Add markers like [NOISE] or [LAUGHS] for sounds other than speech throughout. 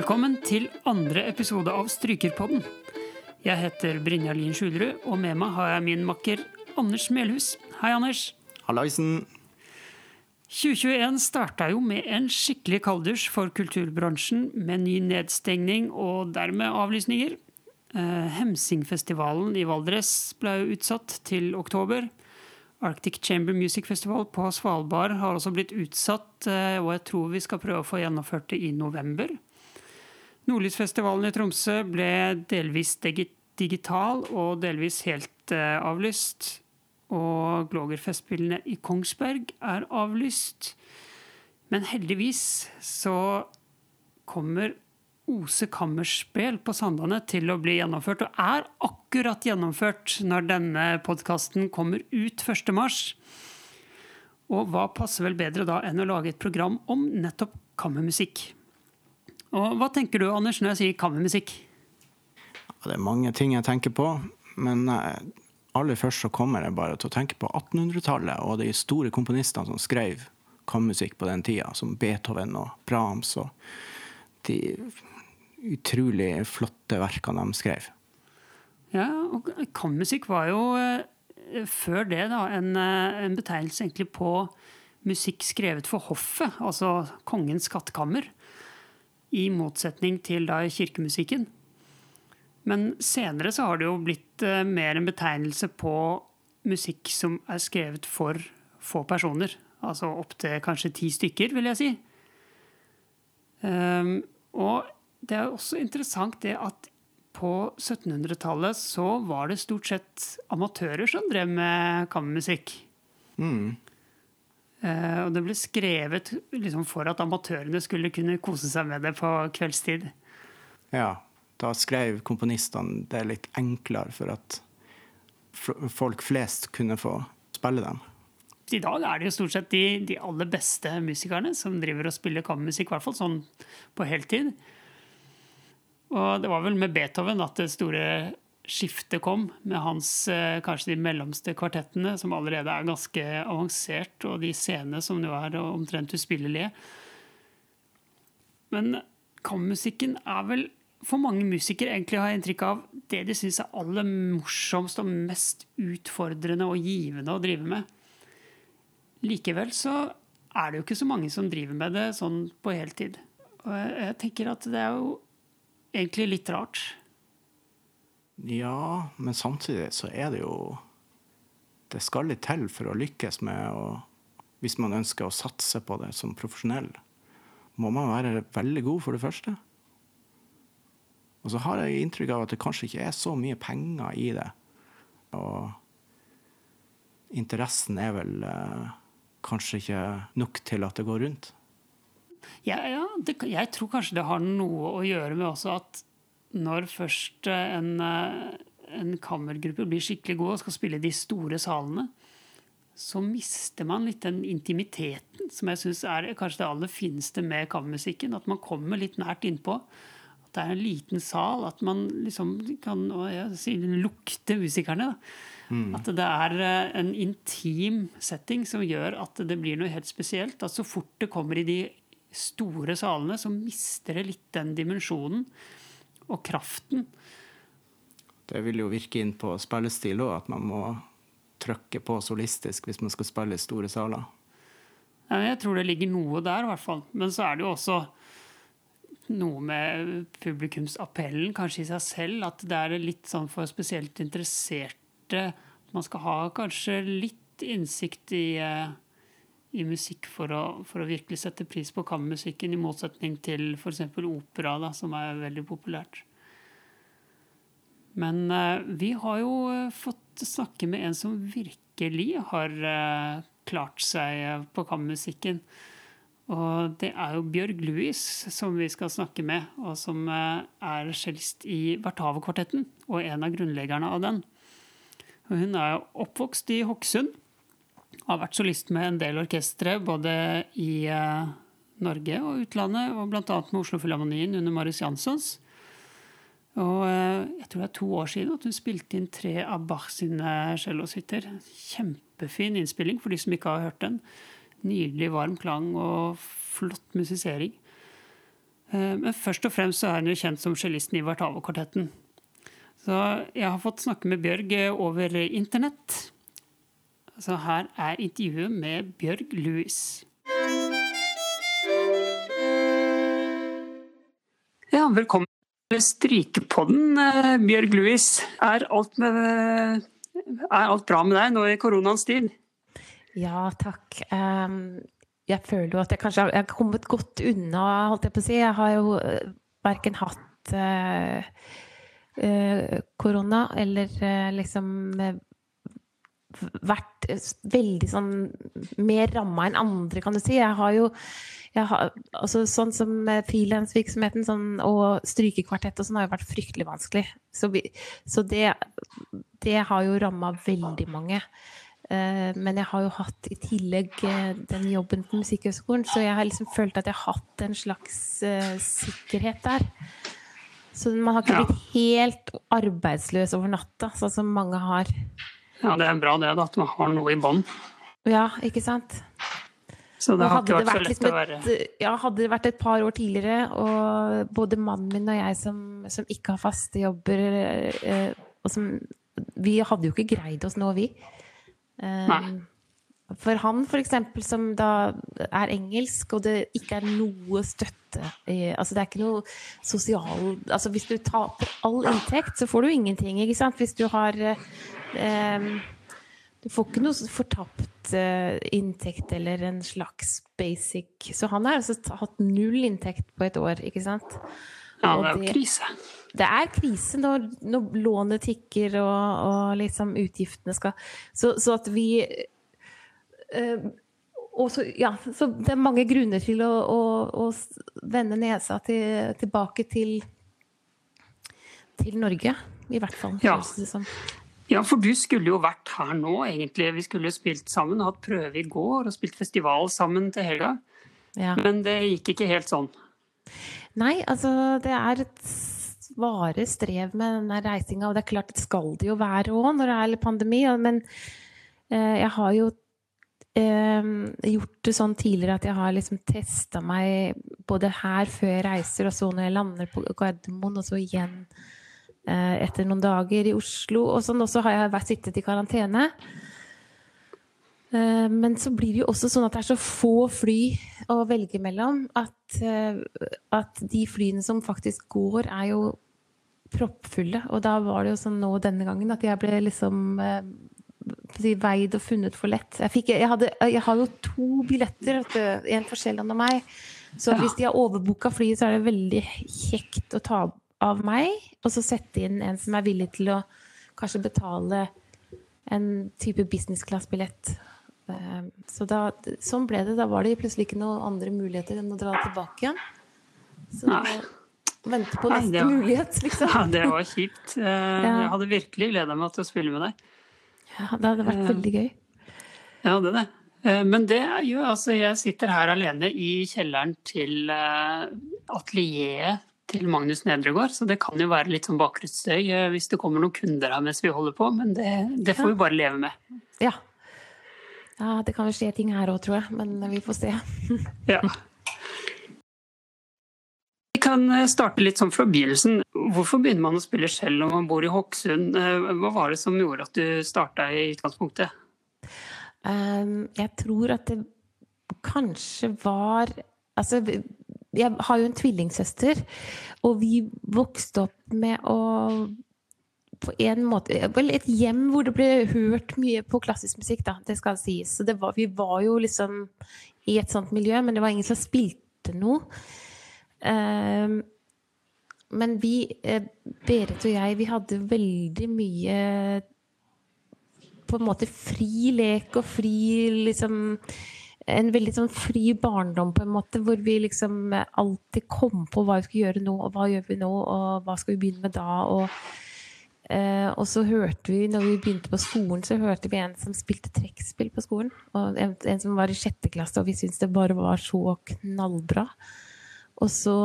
Velkommen til andre episode av Strykerpodden. Jeg heter Brynja Lien Skjulerud, og med meg har jeg min makker Anders Melhus. Hei, Anders. Hallaisen. 2021 starta jo med en skikkelig kalddusj for kulturbransjen, med ny nedstengning og dermed avlysninger. Eh, Hemsingfestivalen i Valdres ble utsatt til oktober. Arctic Chamber Music Festival på Svalbard har også blitt utsatt, eh, og jeg tror vi skal prøve å få gjennomført det i november. Nordlysfestivalen i Tromsø ble delvis digital og delvis helt eh, avlyst. Og Glogerfestspillene i Kongsberg er avlyst. Men heldigvis så kommer Ose Kammerspel på Sandane til å bli gjennomført, og er akkurat gjennomført når denne podkasten kommer ut 1. mars. Og hva passer vel bedre da enn å lage et program om nettopp kammermusikk? Og hva tenker du, Anders, når jeg sier kammermusikk? Det er mange ting jeg tenker på, men eh, aller først så kommer jeg bare til å tenke på 1800-tallet og de store komponistene som skrev kammermusikk på den tida, som Beethoven og Brahms og de utrolig flotte verkene de skrev. Ja, og kammermusikk var jo eh, før det da, en, eh, en betegnelse egentlig på musikk skrevet for hoffet, altså kongens skattkammer. I motsetning til da kirkemusikken. Men senere så har det jo blitt eh, mer en betegnelse på musikk som er skrevet for få personer. Altså opptil kanskje ti stykker, vil jeg si. Ehm, og det er også interessant det at på 1700-tallet så var det stort sett amatører som drev med kammermusikk. Mm. Eh, og det ble skrevet liksom for at amatørene skulle kunne kose seg med det på kveldstid. Ja, da skrev komponistene det litt enklere for at folk flest kunne få spille dem. I dag er det jo stort sett de, de aller beste musikerne som driver og spiller kammermusikk, i hvert fall sånn på heltid. Og det var vel med Beethoven at det store skiftet kom, med hans eh, kanskje de mellomste kvartettene, som allerede er ganske avansert, og de scenene som nå er omtrent uspillelige. Men kammermusikken er vel for mange musikere egentlig har jeg inntrykk av det de syns er aller morsomst og mest utfordrende og givende å drive med. Likevel så er det jo ikke så mange som driver med det sånn på heltid. Og jeg tenker at det er jo egentlig litt rart. Ja, men samtidig så er det jo Det skal litt til for å lykkes med å Hvis man ønsker å satse på det som profesjonell, må man være veldig god, for det første. Og så har jeg inntrykk av at det kanskje ikke er så mye penger i det. Og interessen er vel eh, kanskje ikke nok til at det går rundt. Ja, ja det, jeg tror kanskje det har noe å gjøre med også at når først eh, en, eh, en kammergruppe blir skikkelig god og skal spille de store salene, så mister man litt den intimiteten som jeg syns er kanskje det aller fineste med kammermusikken. At man kommer litt nært innpå. At det er en liten sal. At man liksom kan sier, lukte musikerne. Da. At det er eh, en intim setting som gjør at det blir noe helt spesielt. At så fort det kommer i de store salene, så mister det litt den dimensjonen og kraften. Det vil jo virke inn på spillestil òg, at man må trykke på solistisk hvis man skal spille i store saler. Ja, Jeg tror det ligger noe der, i hvert fall. Men så er det jo også noe med publikumsappellen kanskje i seg selv. At det er litt sånn for spesielt interesserte Man skal ha kanskje litt innsikt i, eh, i musikk for å, for å virkelig sette pris på kammermusikken, i motsetning til f.eks. opera, da, som er veldig populært. Men eh, vi har jo eh, fått snakke med en som virkelig har eh, klart seg eh, på kammermusikken. Og det er jo Bjørg Louis som vi skal snakke med, og som eh, er cellist i Vertave-kvartetten, og en av grunnleggerne av den. Hun er oppvokst i Hokksund. Har vært solist med en del orkestre, både i eh, Norge og utlandet, og bl.a. med Oslo-filharmonien under Marius Janssons. Og eh, jeg tror det er to år siden at hun spilte inn tre av Bach sine cellosuiter. Kjempefin innspilling for de som ikke har hørt den. Nydelig varm klang og flott musisering. Eh, men først og fremst så er hun jo kjent som cellisten i Vartavo-kvartetten. Så jeg har fått snakke med Bjørg over internett. Så her er intervjuet med Bjørg Louis. Ja, velkommen til Strykepodden, eh, Bjørg Louis. Er alt, med, er alt bra med deg nå i koronaens tid? Ja, takk. Um, jeg føler jo at jeg kanskje har kommet godt unna, holdt jeg på å si. Jeg har jo uh, verken hatt uh, uh, korona eller liksom vært veldig sånn mer ramma enn andre, kan du si. Jeg har jo jeg har, altså, Sånn som frilansvirksomheten sånn, og strykekvartett og sånn har jo vært fryktelig vanskelig. Så, vi, så det, det, har jo ramma veldig mange. Eh, men jeg har jo hatt i tillegg uh, den jobben på Musikkhøgskolen, så jeg har liksom følt at jeg har hatt en slags eh, sikkerhet der. Så man har ikke blitt helt arbeidsløs over natta, sånn som mange har. Ja, det er bra det, da, at man har noe i bånn. Ja, ikke sant. Så det har ikke vært så lett å være et, Ja, hadde det vært et par år tidligere, og både mannen min og jeg som, som ikke har faste jobber eh, og som, Vi hadde jo ikke greid oss nå, vi. Nei. For han f.eks., som da er engelsk, og det ikke er noe støtte i, Altså det er ikke noe sosial Altså hvis du taper all inntekt, så får du ingenting, ikke sant? Hvis du har eh, Du får ikke noe fortapt eh, inntekt eller en slags basic Så han har altså hatt null inntekt på et år, ikke sant? Ja, det er jo krise. Det er krise når, når lånet tikker og, og liksom utgiftene skal Så, så at vi så, ja, så det er mange grunner til å, å, å vende nesa til, tilbake til, til Norge, i hvert fall. Ja. ja. for du skulle jo vært her nå, egentlig. Vi skulle spilt sammen, hatt prøve i går og spilt festival sammen til helga. Ja. Men det gikk ikke helt sånn. Nei, altså det er et svare strev med denne reisinga, og det er klart det skal det jo være òg når det er pandemi. Men uh, jeg har jo eh, gjort det sånn tidligere at jeg har liksom testa meg både her før jeg reiser, og så når jeg lander på Gardermoen, og så igjen eh, etter noen dager i Oslo. Og sånn også har jeg vært sittet i karantene. Eh, men så blir det jo også sånn at det er så få fly å velge mellom at, eh, at de flyene som faktisk går, er jo proppfulle. Og da var det jo sånn nå denne gangen at jeg ble liksom eh, veid og funnet for lett. Jeg, fikk, jeg, hadde, jeg har jo to billetter, en for Sjælland og meg. Så hvis de har overbooka flyet, så er det veldig kjekt å ta av meg, og så sette inn en som er villig til å kanskje betale en type business class-billett. Ehm, så da, sånn ble det. Da var det plutselig ikke noen andre muligheter enn å dra tilbake igjen. Så vente på neste Nei, var, mulighet, liksom. [LAUGHS] Ja, det var kjipt. Eh, jeg hadde virkelig gleda meg til å spille med deg. Ja, det hadde vært veldig gøy. Ja, det er det. Eh, men det er jo altså Jeg sitter her alene i kjelleren til eh, atelieret til Magnus Nedregård, så det kan jo være litt sånn bakgrunnsstøy eh, hvis det kommer noen kunder her mens vi holder på, men det, det får vi bare leve med. Ja. ja det kan jo skje ting her òg, tror jeg, men vi får se. [LAUGHS] ja. Kan starte litt sånn fra begynnelsen. Hvorfor begynner man å spille selv når man bor i Hokksund? Eh, hva var det som gjorde at du starta i utgangspunktet? Um, jeg tror at det kanskje var Altså, jeg har jo en tvillingsøster, og vi vokste opp med å på en måte Vel, et hjem hvor det ble hørt mye på klassisk musikk, da, det skal sies. Så var, vi var jo liksom i et sånt miljø, men det var ingen som spilte noe. Um, men vi, eh, Berit og jeg, vi hadde veldig mye på en måte fri lek og fri liksom En veldig sånn fri barndom, på en måte, hvor vi liksom alltid kom på hva vi skulle gjøre nå, og hva gjør vi nå, og hva skal vi begynne med da? og Uh, og så hørte vi, når vi begynte på skolen, så hørte vi en som spilte trekkspill på skolen. Og en, en, som var i sjette klasse, og vi syntes det bare var så knallbra. Og så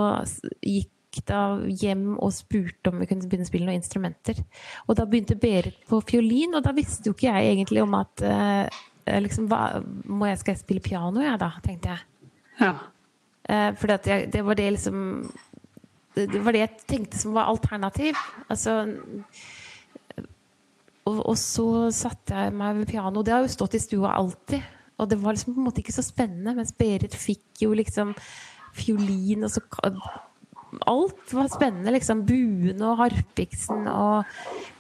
gikk da hjem og spurte om vi kunne begynne å spille noen instrumenter. Og da begynte Berit på fiolin, og da visste jo ikke jeg egentlig om at eh, liksom, hva, jeg, Skal jeg spille piano, jeg, da? tenkte jeg. Ja. Eh, for det, det, var det liksom det det var det jeg tenkte som var alternativ. Altså og, og så satte jeg meg ved piano. Det har jo stått i stua alltid. Og det var liksom på en måte ikke så spennende, mens Berit fikk jo liksom fiolin og så Alt var spennende, liksom. Buen og harpiksen og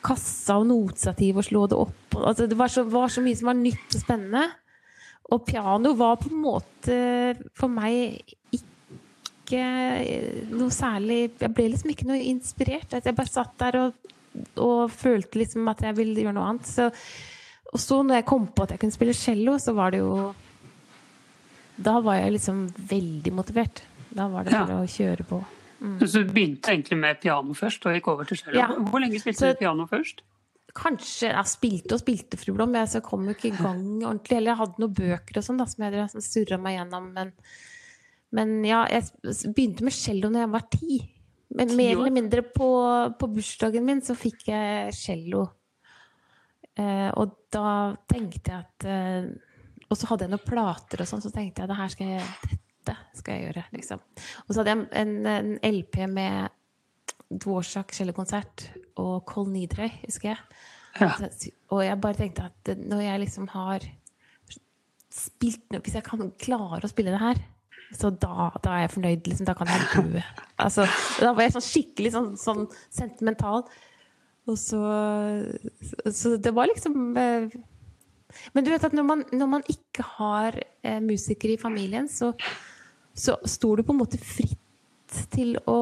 kassa og notestativ og slå det opp. Altså, det var så, var så mye som var nytt og spennende. Og piano var på en måte for meg ikke noe særlig Jeg ble liksom ikke noe inspirert. Jeg bare satt der og, og følte liksom at jeg ville gjøre noe annet. Så, og så når jeg kom på at jeg kunne spille cello, så var det jo Da var jeg liksom veldig motivert. Da var det Ja. å kjøre på. Så du begynte egentlig med piano først, og gikk over til cello. Ja. Hvor lenge spilte Så- du piano først? Kanskje Jeg spilte og spilte, fru Blom, men jeg kom jo ikke i gang ordentlig. Eller jeg hadde noen bøker og sånn da, som jeg drev- surra meg gjennom. Men, men ja, jeg begynte med cello når jeg var ti. Men mer eller mindre på, på bursdagen min så fikk jeg cello. Eh, og da tenkte jeg at eh, Og så hadde jeg noen plater og sånn, så tenkte jeg det her skal jeg, dette skal jeg gjøre, liksom. Og så hadde jeg en, en LP med Dvorsak cellokonsert og Kol Nidrøy, husker jeg. Ja. Så- Og jeg bare tenkte at når jeg liksom har spilt noe Hvis jeg kan klare å spille det her, så da, da er jeg fornøyd. Liksom, da kan jeg [LAUGHS] dø. Altså, da var jeg sånn skikkelig sånn, sånn sentimental. Og så Så det var liksom eh, Men du vet at når man, når man ikke har eh, musikere i familien, så, så står du på en måte fritt til å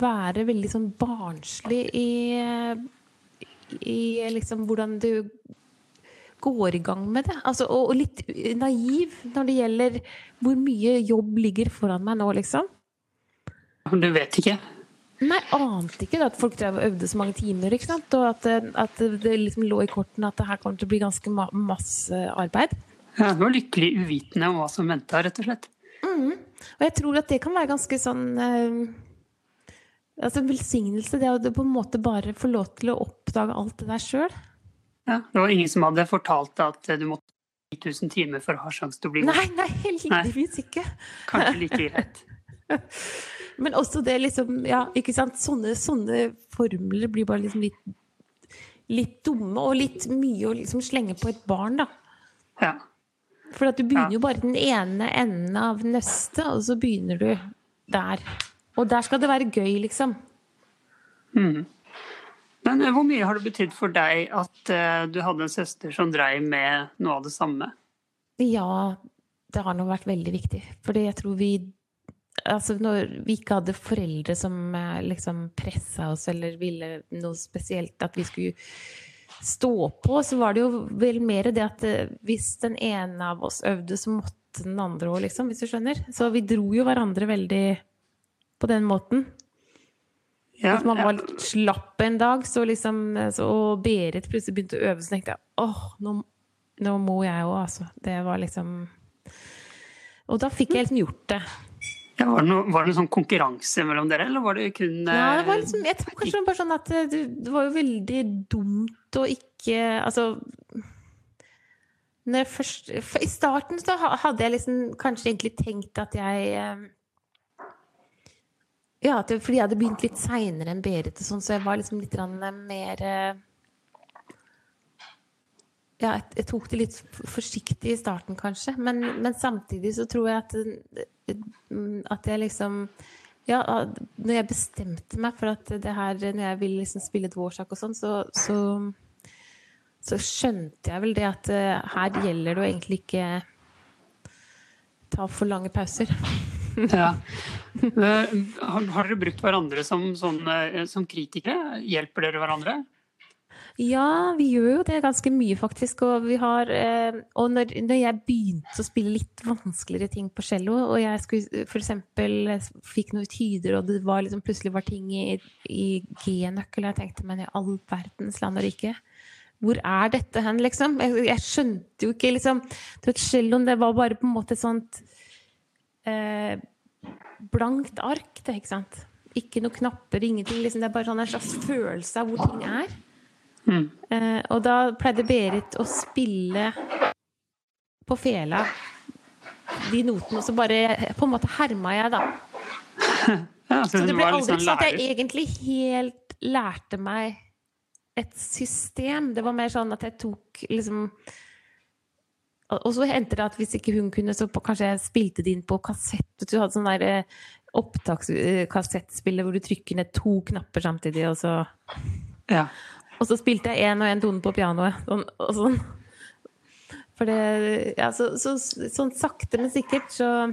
være veldig sånn barnslig i, i liksom hvordan du går i gang med det. Altså, og, og litt naiv når det gjelder hvor mye jobb ligger foran meg nå, liksom. Du vet ikke? Nei, ante ikke at folk drev og øvde så mange timer, ikke sant? Og at, det- at det liksom lå i kortene at det her kommer til å bli ganske ma masse arbeid. Ja, du var lykkelig uvitende om hva som venta, rett og slett. Og jeg tror at det kan være ganske sånn eh, Altså en velsignelse, det å på en måte bare få lov til å oppdage alt det der sjøl. Ja, det var ingen som hadde fortalt deg at du måtte 10 000 timer for å ha sjanse til å bli god. Nei, nei, heldigvis ikke. Kanskje like greit. [LAUGHS] Men også det liksom Ja, ikke sant. Sånne, sånne formler blir bare liksom litt, litt dumme, og litt mye å liksom slenge på et barn, da. Ja. For at du begynner Ja. jo bare den ene enden av nøstet, og så begynner du der. Og der skal det være gøy, liksom. Mm. Men hvor mye har det betydd for deg at uh, du hadde en søster som dreiv med noe av det samme? Ja, det har nå vært veldig viktig. Fordi jeg tror vi Altså når vi ikke hadde foreldre som eh, liksom pressa oss eller ville noe spesielt at vi skulle stå på, så var det jo vel mer det at eh, hvis den ene av oss øvde, så måtte den andre òg, liksom, hvis du skjønner. Så vi dro jo hverandre veldig på den måten. Ja, Hvis man var litt slapp en dag, så liksom så, Og Berit plutselig begynte å øve, så tenkte jeg åh, nå, nå må jeg òg, altså. Det var liksom Og da fikk jeg liksom gjort det. Ja, var, det noe, var det noe, sånn konkurranse mellom dere, eller var det kun Ja, det var eh, liksom, jeg tror kanskje bare sånn at det, det var jo veldig dumt å ikke Altså først, I starten så hadde jeg liksom kanskje egentlig tenkt at jeg eh, Ja, fordi jeg hadde begynt litt seinere enn Berit, og sånn, så jeg var liksom litt eh, mer eh, Ja, jeg, tok det litt forsiktig i starten, kanskje. Men, men samtidig så tror jeg at, at jeg liksom ja, når jeg bestemte meg for at det her Når jeg ville liksom spille Dvorsak og sånn, så, så, så skjønte jeg vel det at eh, her gjelder det å egentlig ikke ta for lange pauser. [LAUGHS] Ja. Eh, Har, dere brukt hverandre som, sånn, som kritikere? Hjelper dere hverandre? Ja, vi gjør jo det ganske mye, faktisk. Og vi har eh, Og når, når jeg begynte å spille litt vanskeligere ting på cello, og jeg skulle eksempel fikk noen tyder, og det var liksom plutselig var ting i, i G-nøkkel, og jeg tenkte men i all verdens land og rike hvor er dette hen, liksom? Jeg, jeg skjønte jo ikke, liksom Celloen, det var bare på en måte et sånt eh, blankt ark, det, ikke sant? Ikke noen knapper, ingenting. Liksom. Det er bare sånn en slags følelse av hvor ting er. Mm. Eh, og da pleide Berit å spille på fela de notene, og så bare på en måte herma jeg, da. [LAUGHS] Ja, så, Så det ble aldri liksom sånn at jeg egentlig helt lærte meg et system. Det var mer sånn at jeg tok liksom Og så hendte det at hvis ikke hun kunne, så på, kanskje jeg spilte det inn på kassett. Du hadde sånn der eh, opptakskassettspiller hvor du trykker ned to knapper samtidig, og så Ja. Og så spilte jeg én og én tone på pianoet. Sånn, og sånn. For det Ja, så, så, sånn sakte, men sikkert, så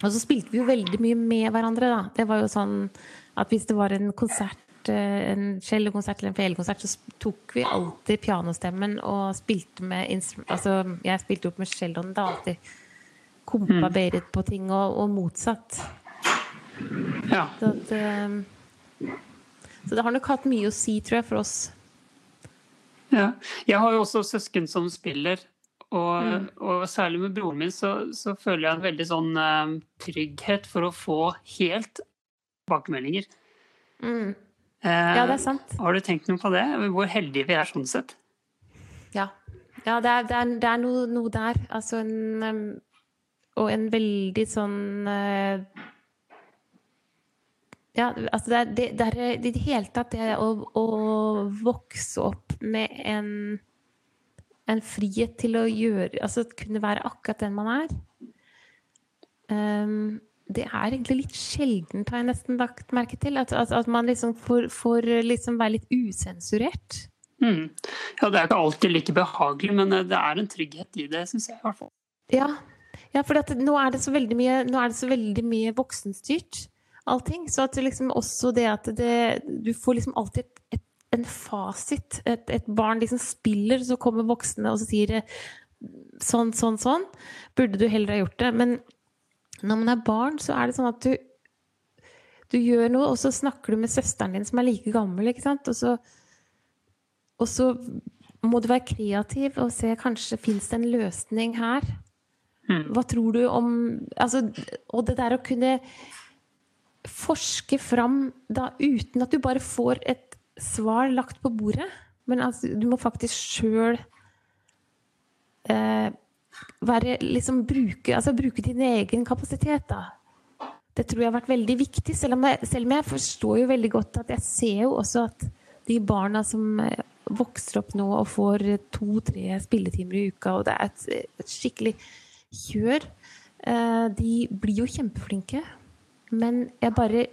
Og så spilte vi jo veldig mye med hverandre, da. Det var jo sånn at hvis det var en konsert, eh, en cellokonsert eller en felekonsert, så tok vi alltid pianostemmen og spilte med Altså, jeg spilte opp med celloen da alltid. Kompa Berit på ting, og, og motsatt. ja. Så, at, eh, så det har nok hatt mye å si, tror jeg, for oss. Ja. Jeg har jo også søsken som spiller, og, og særlig med broren min så, så føler jeg en veldig sånn eh, trygghet for å få helt tilbakemeldinger. Mm. Eh, Ja, det er sant. Har du tenkt noe på det? Hvor heldige vi er sånn sett? Ja, ja det, er, det, er, det er noe, noe der. Altså en um, Og en veldig sånn eh, Ja, altså det er det, det er i det hele tatt det å, å vokse opp med en en frihet til å gjøre Altså kunne være akkurat den man er. Um, det er egentlig litt sjeldent, har jeg nesten lagt merke til. At, at, at man liksom får, får liksom være litt usensurert. Mm. Ja, det er ikke alltid like behagelig, men eh, det er en trygghet i det, syns jeg i hvert fall. Ja, ja for nå er det så veldig mye, nå er det så veldig mye voksenstyrt, allting. Så at liksom også det at det, du får liksom alltid et, et, en fasit. Et, et barn liksom spiller, så kommer voksne og så sier det sånn, sånn, sånn. Burde du heller ha gjort det. Men når man er barn, så er det sånn at du du gjør noe, og så snakker du med søsteren din som er like gammel, ikke sant? Og så, og så må du være kreativ og se kanskje fins det en løsning her. Hva tror du om altså, Og det der å kunne forske fram da uten at du bare får et svar lagt på bordet, men altså, du må faktisk sjøl eh, være liksom bruke, altså, bruke din egen kapasitet, da. Det tror jeg har vært veldig viktig, selv om, jeg, selv om jeg forstår jo veldig godt at jeg ser jo også at de barna som eh, vokser opp nå og får to-tre spilletimer i uka, og det er et, et skikkelig kjør, eh, de blir jo kjempeflinke. Men jeg bare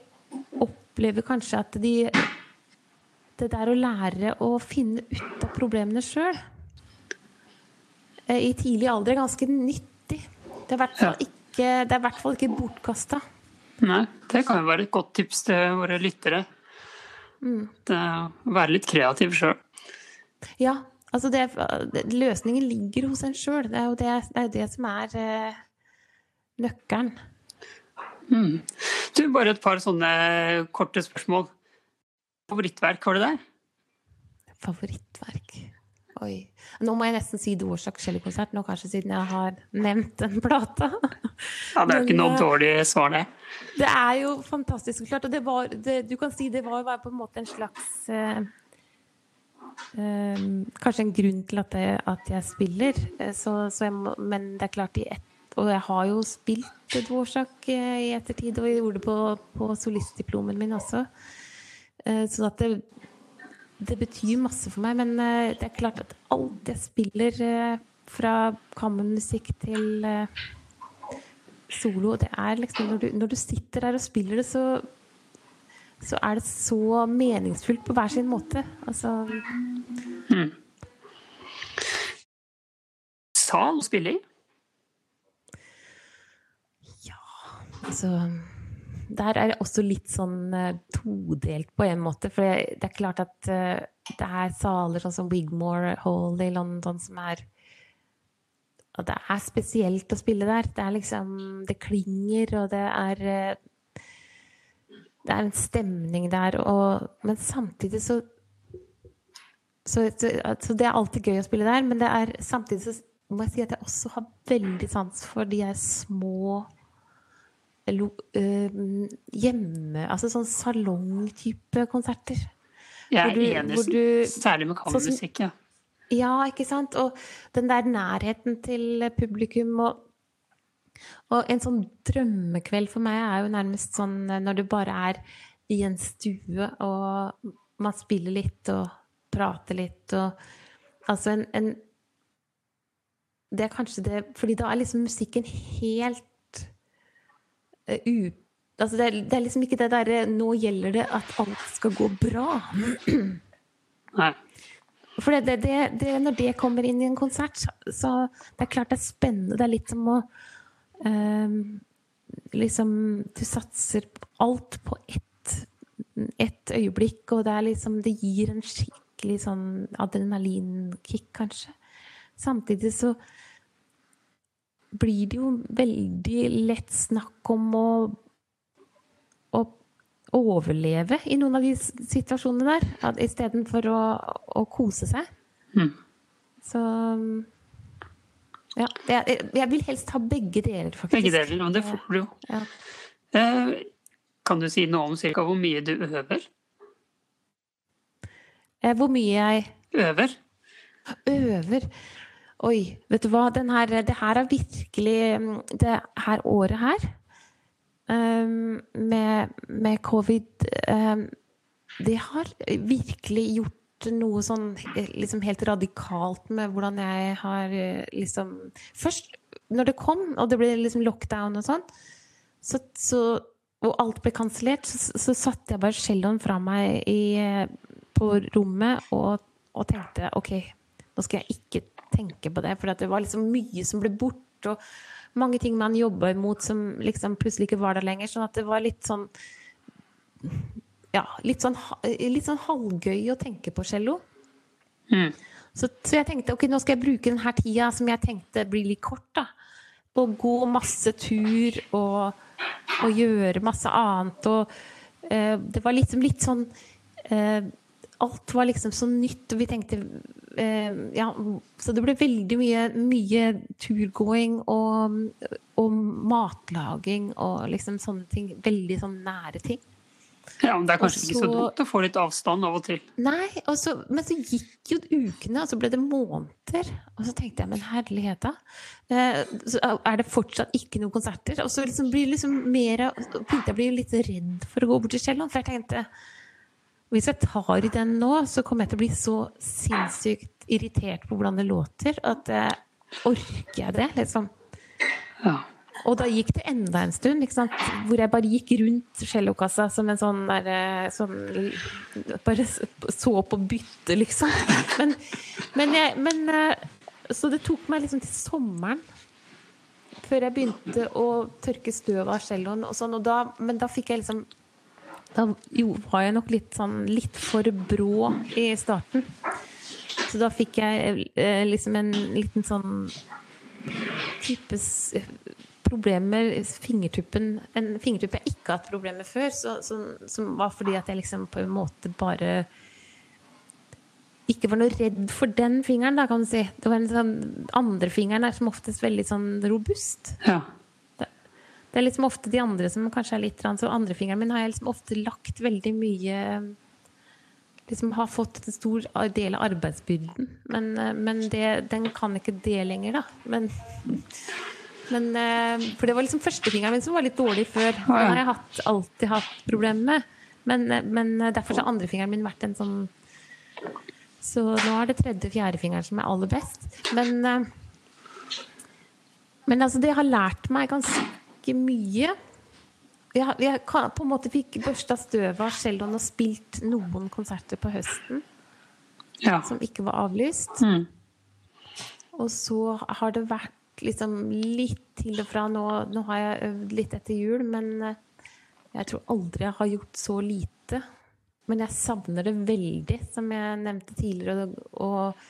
opplever kanskje at de Det der å lære å finne ut av problemene sjøl i tidlig alder er ganske nyttig. Det er i hvert fall ikke, det er hvert fall ikke bortkasta. Nei, det kan jo være et godt tips til våre lyttere. Det, å være litt kreativ sjøl. Ja, altså det, løsningen ligger hos en sjøl. Det er jo det, det, er det som er eh, nøkkelen. Du, bare et par sånne korte spørsmål. Favorittverk, har du det? Favorittverk Oi. Nå må jeg nesten si Dorsak cellokonsert, nå kanskje siden jeg har nevnt den plata. Ja, Det er jo ikke noe eh, dårlig svar, det. Det er jo fantastisk klart. Og det var, det, du kan si det var, var på en måte en slags eh, eh, Kanskje en grunn til at jeg, at jeg spiller. Eh, Så, så jeg må, men det er klart i ett Og jeg har jo spilt Dvorak eh, i ettertid, og jeg gjorde det på, på solistdiplomen min også. Sånn Så at det, det betyr masse for meg. Men eh, det er klart at alt jeg spiller, fra kammermusikk til solo, det er liksom når du, når du sitter der og spiller det, så så er det så meningsfullt på hver sin måte. Altså Sal og spille Altså, der er det også litt sånn eh, todelt på en måte. For det, er klart at eh, det er saler sånn som Wigmore Hall i London som er og Det er spesielt å spille der. Det er liksom Det klinger, og det er eh, Det er en stemning der, og Men samtidig så så, så, så det er alltid gøy å spille der, men det er samtidig så må jeg si at jeg også har veldig sans for de små hjemme Altså sånn salongtype konserter. Jeg er du- enig, hvor du- særlig med kammermusikk. Ja. Ja, ikke sant? Og den der nærheten til publikum og Og en sånn drømmekveld for meg er jo nærmest sånn eh, når du bare er i en stue, og man spiller litt og prater litt og Altså en, en Det er kanskje det Fordi da er liksom musikken helt uh, ut Altså det, er, det er liksom ikke det derre Nå gjelder det at alt skal gå bra. Nei. For det, det, det, når det kommer inn i en konsert, så det er klart det er spennende. Det er litt som å um, Liksom Du satser alt på ett, ett øyeblikk, og det er liksom Det gir en skikkelig sånn adrenalinkick, kanskje. Samtidig så blir det jo veldig lett snakk om å å overleve i noen av de situasjonene der, istedenfor å, å kose seg. Mm. Så ja, jeg, jeg, vil helst ha begge deler, faktisk. Begge deler, og det får du jo. Ja. Eh, kan du si noe om cirka hvor mye du øver? Eh, hvor mye jeg Øver? Øver? Oi, vet du hva. Her, det her er virkelig Det her året her um, med, med, covid um, Det har virkelig gjort noe sånn liksom helt radikalt med hvordan jeg har liksom Først, når det kom, og det ble liksom lockdown og sånn, så, så, og alt ble kansellert, så, så, satte jeg bare celloen fra meg i, på rommet og, og, tenkte OK, nå skal jeg ikke tenke på det, for det var liksom mye som ble borte. og mange ting man jobba imot som liksom plutselig ikke var der lenger. Sånn at det var litt sånn Ja, litt sånn, litt sånn halvgøy å tenke på cello. Mm. Så, så, jeg tenkte ok, nå skal jeg bruke denne tida som jeg tenkte blir litt kort, da. På å gå masse tur og, og gjøre masse annet. Og eh, det var liksom litt sånn eh, Alt var liksom så nytt, og vi tenkte ja, så det ble veldig mye, mye turgåing og, og, matlaging og liksom sånne ting. Veldig sånn nære ting. Ja, men Det er kanskje så, ikke så dumt å få litt avstand av og til? Nei, og så, men så gikk jo ukene, og så ble det måneder. Og så tenkte jeg, men herlighet, da. Eh, så er det fortsatt ikke noen konserter? Og så liksom blir liksom mer Begynte jeg å bli litt redd for å gå bort til Kielland, for jeg tenkte hvis jeg tar i den nå, så kommer jeg til å bli så sinnssykt irritert på hvordan det låter, at uh, orker jeg det, liksom? Ja. Og da gikk det enda en stund, hvor jeg bare gikk rundt cellokassa som en sånn der eh, sånn, Bare så på bytte, liksom. Men, men, jeg, men uh, Så det tok meg liksom til sommeren før jeg begynte å tørke støv av celloen. Og sånn, og da, men da fikk jeg liksom da var jeg nok litt sånn litt for brå i starten. Så da fikk jeg eh, liksom en liten sånn type problemer fingertuppen En fingertupp jeg ikke har hatt problemer med før, så, som, som, var fordi at jeg liksom på en måte bare ikke var noe redd for den fingeren, da, kan du si. Det var den sånn, andre fingeren er som oftest veldig sånn robust. Ja. Det er liksom ofte de andre som kanskje er litt Så andrefingeren min har jeg liksom ofte lagt veldig mye liksom Har fått en stor del av arbeidsbyrden. Men, men det, den kan ikke det lenger, da. Men, men For det var liksom førstefingeren min som var litt dårlig før. Den har jeg hatt, alltid hatt problemer med. Men, men derfor har andrefingeren min vært en sånn Så nå er det tredje-fjerdefingeren som er aller best. Men, men altså, det har lært meg ganske ganske mye. Jeg, jeg på en måte fikk børsta støvet av Sheldon og spilt noen konserter på høsten ja. som ikke var avlyst. Mm. Og så har det vært liksom litt til og fra nå Nå har jeg øvd litt etter jul, men eh, jeg tror aldri jeg har gjort så lite. Men jeg savner det veldig, som jeg nevnte tidligere. Og,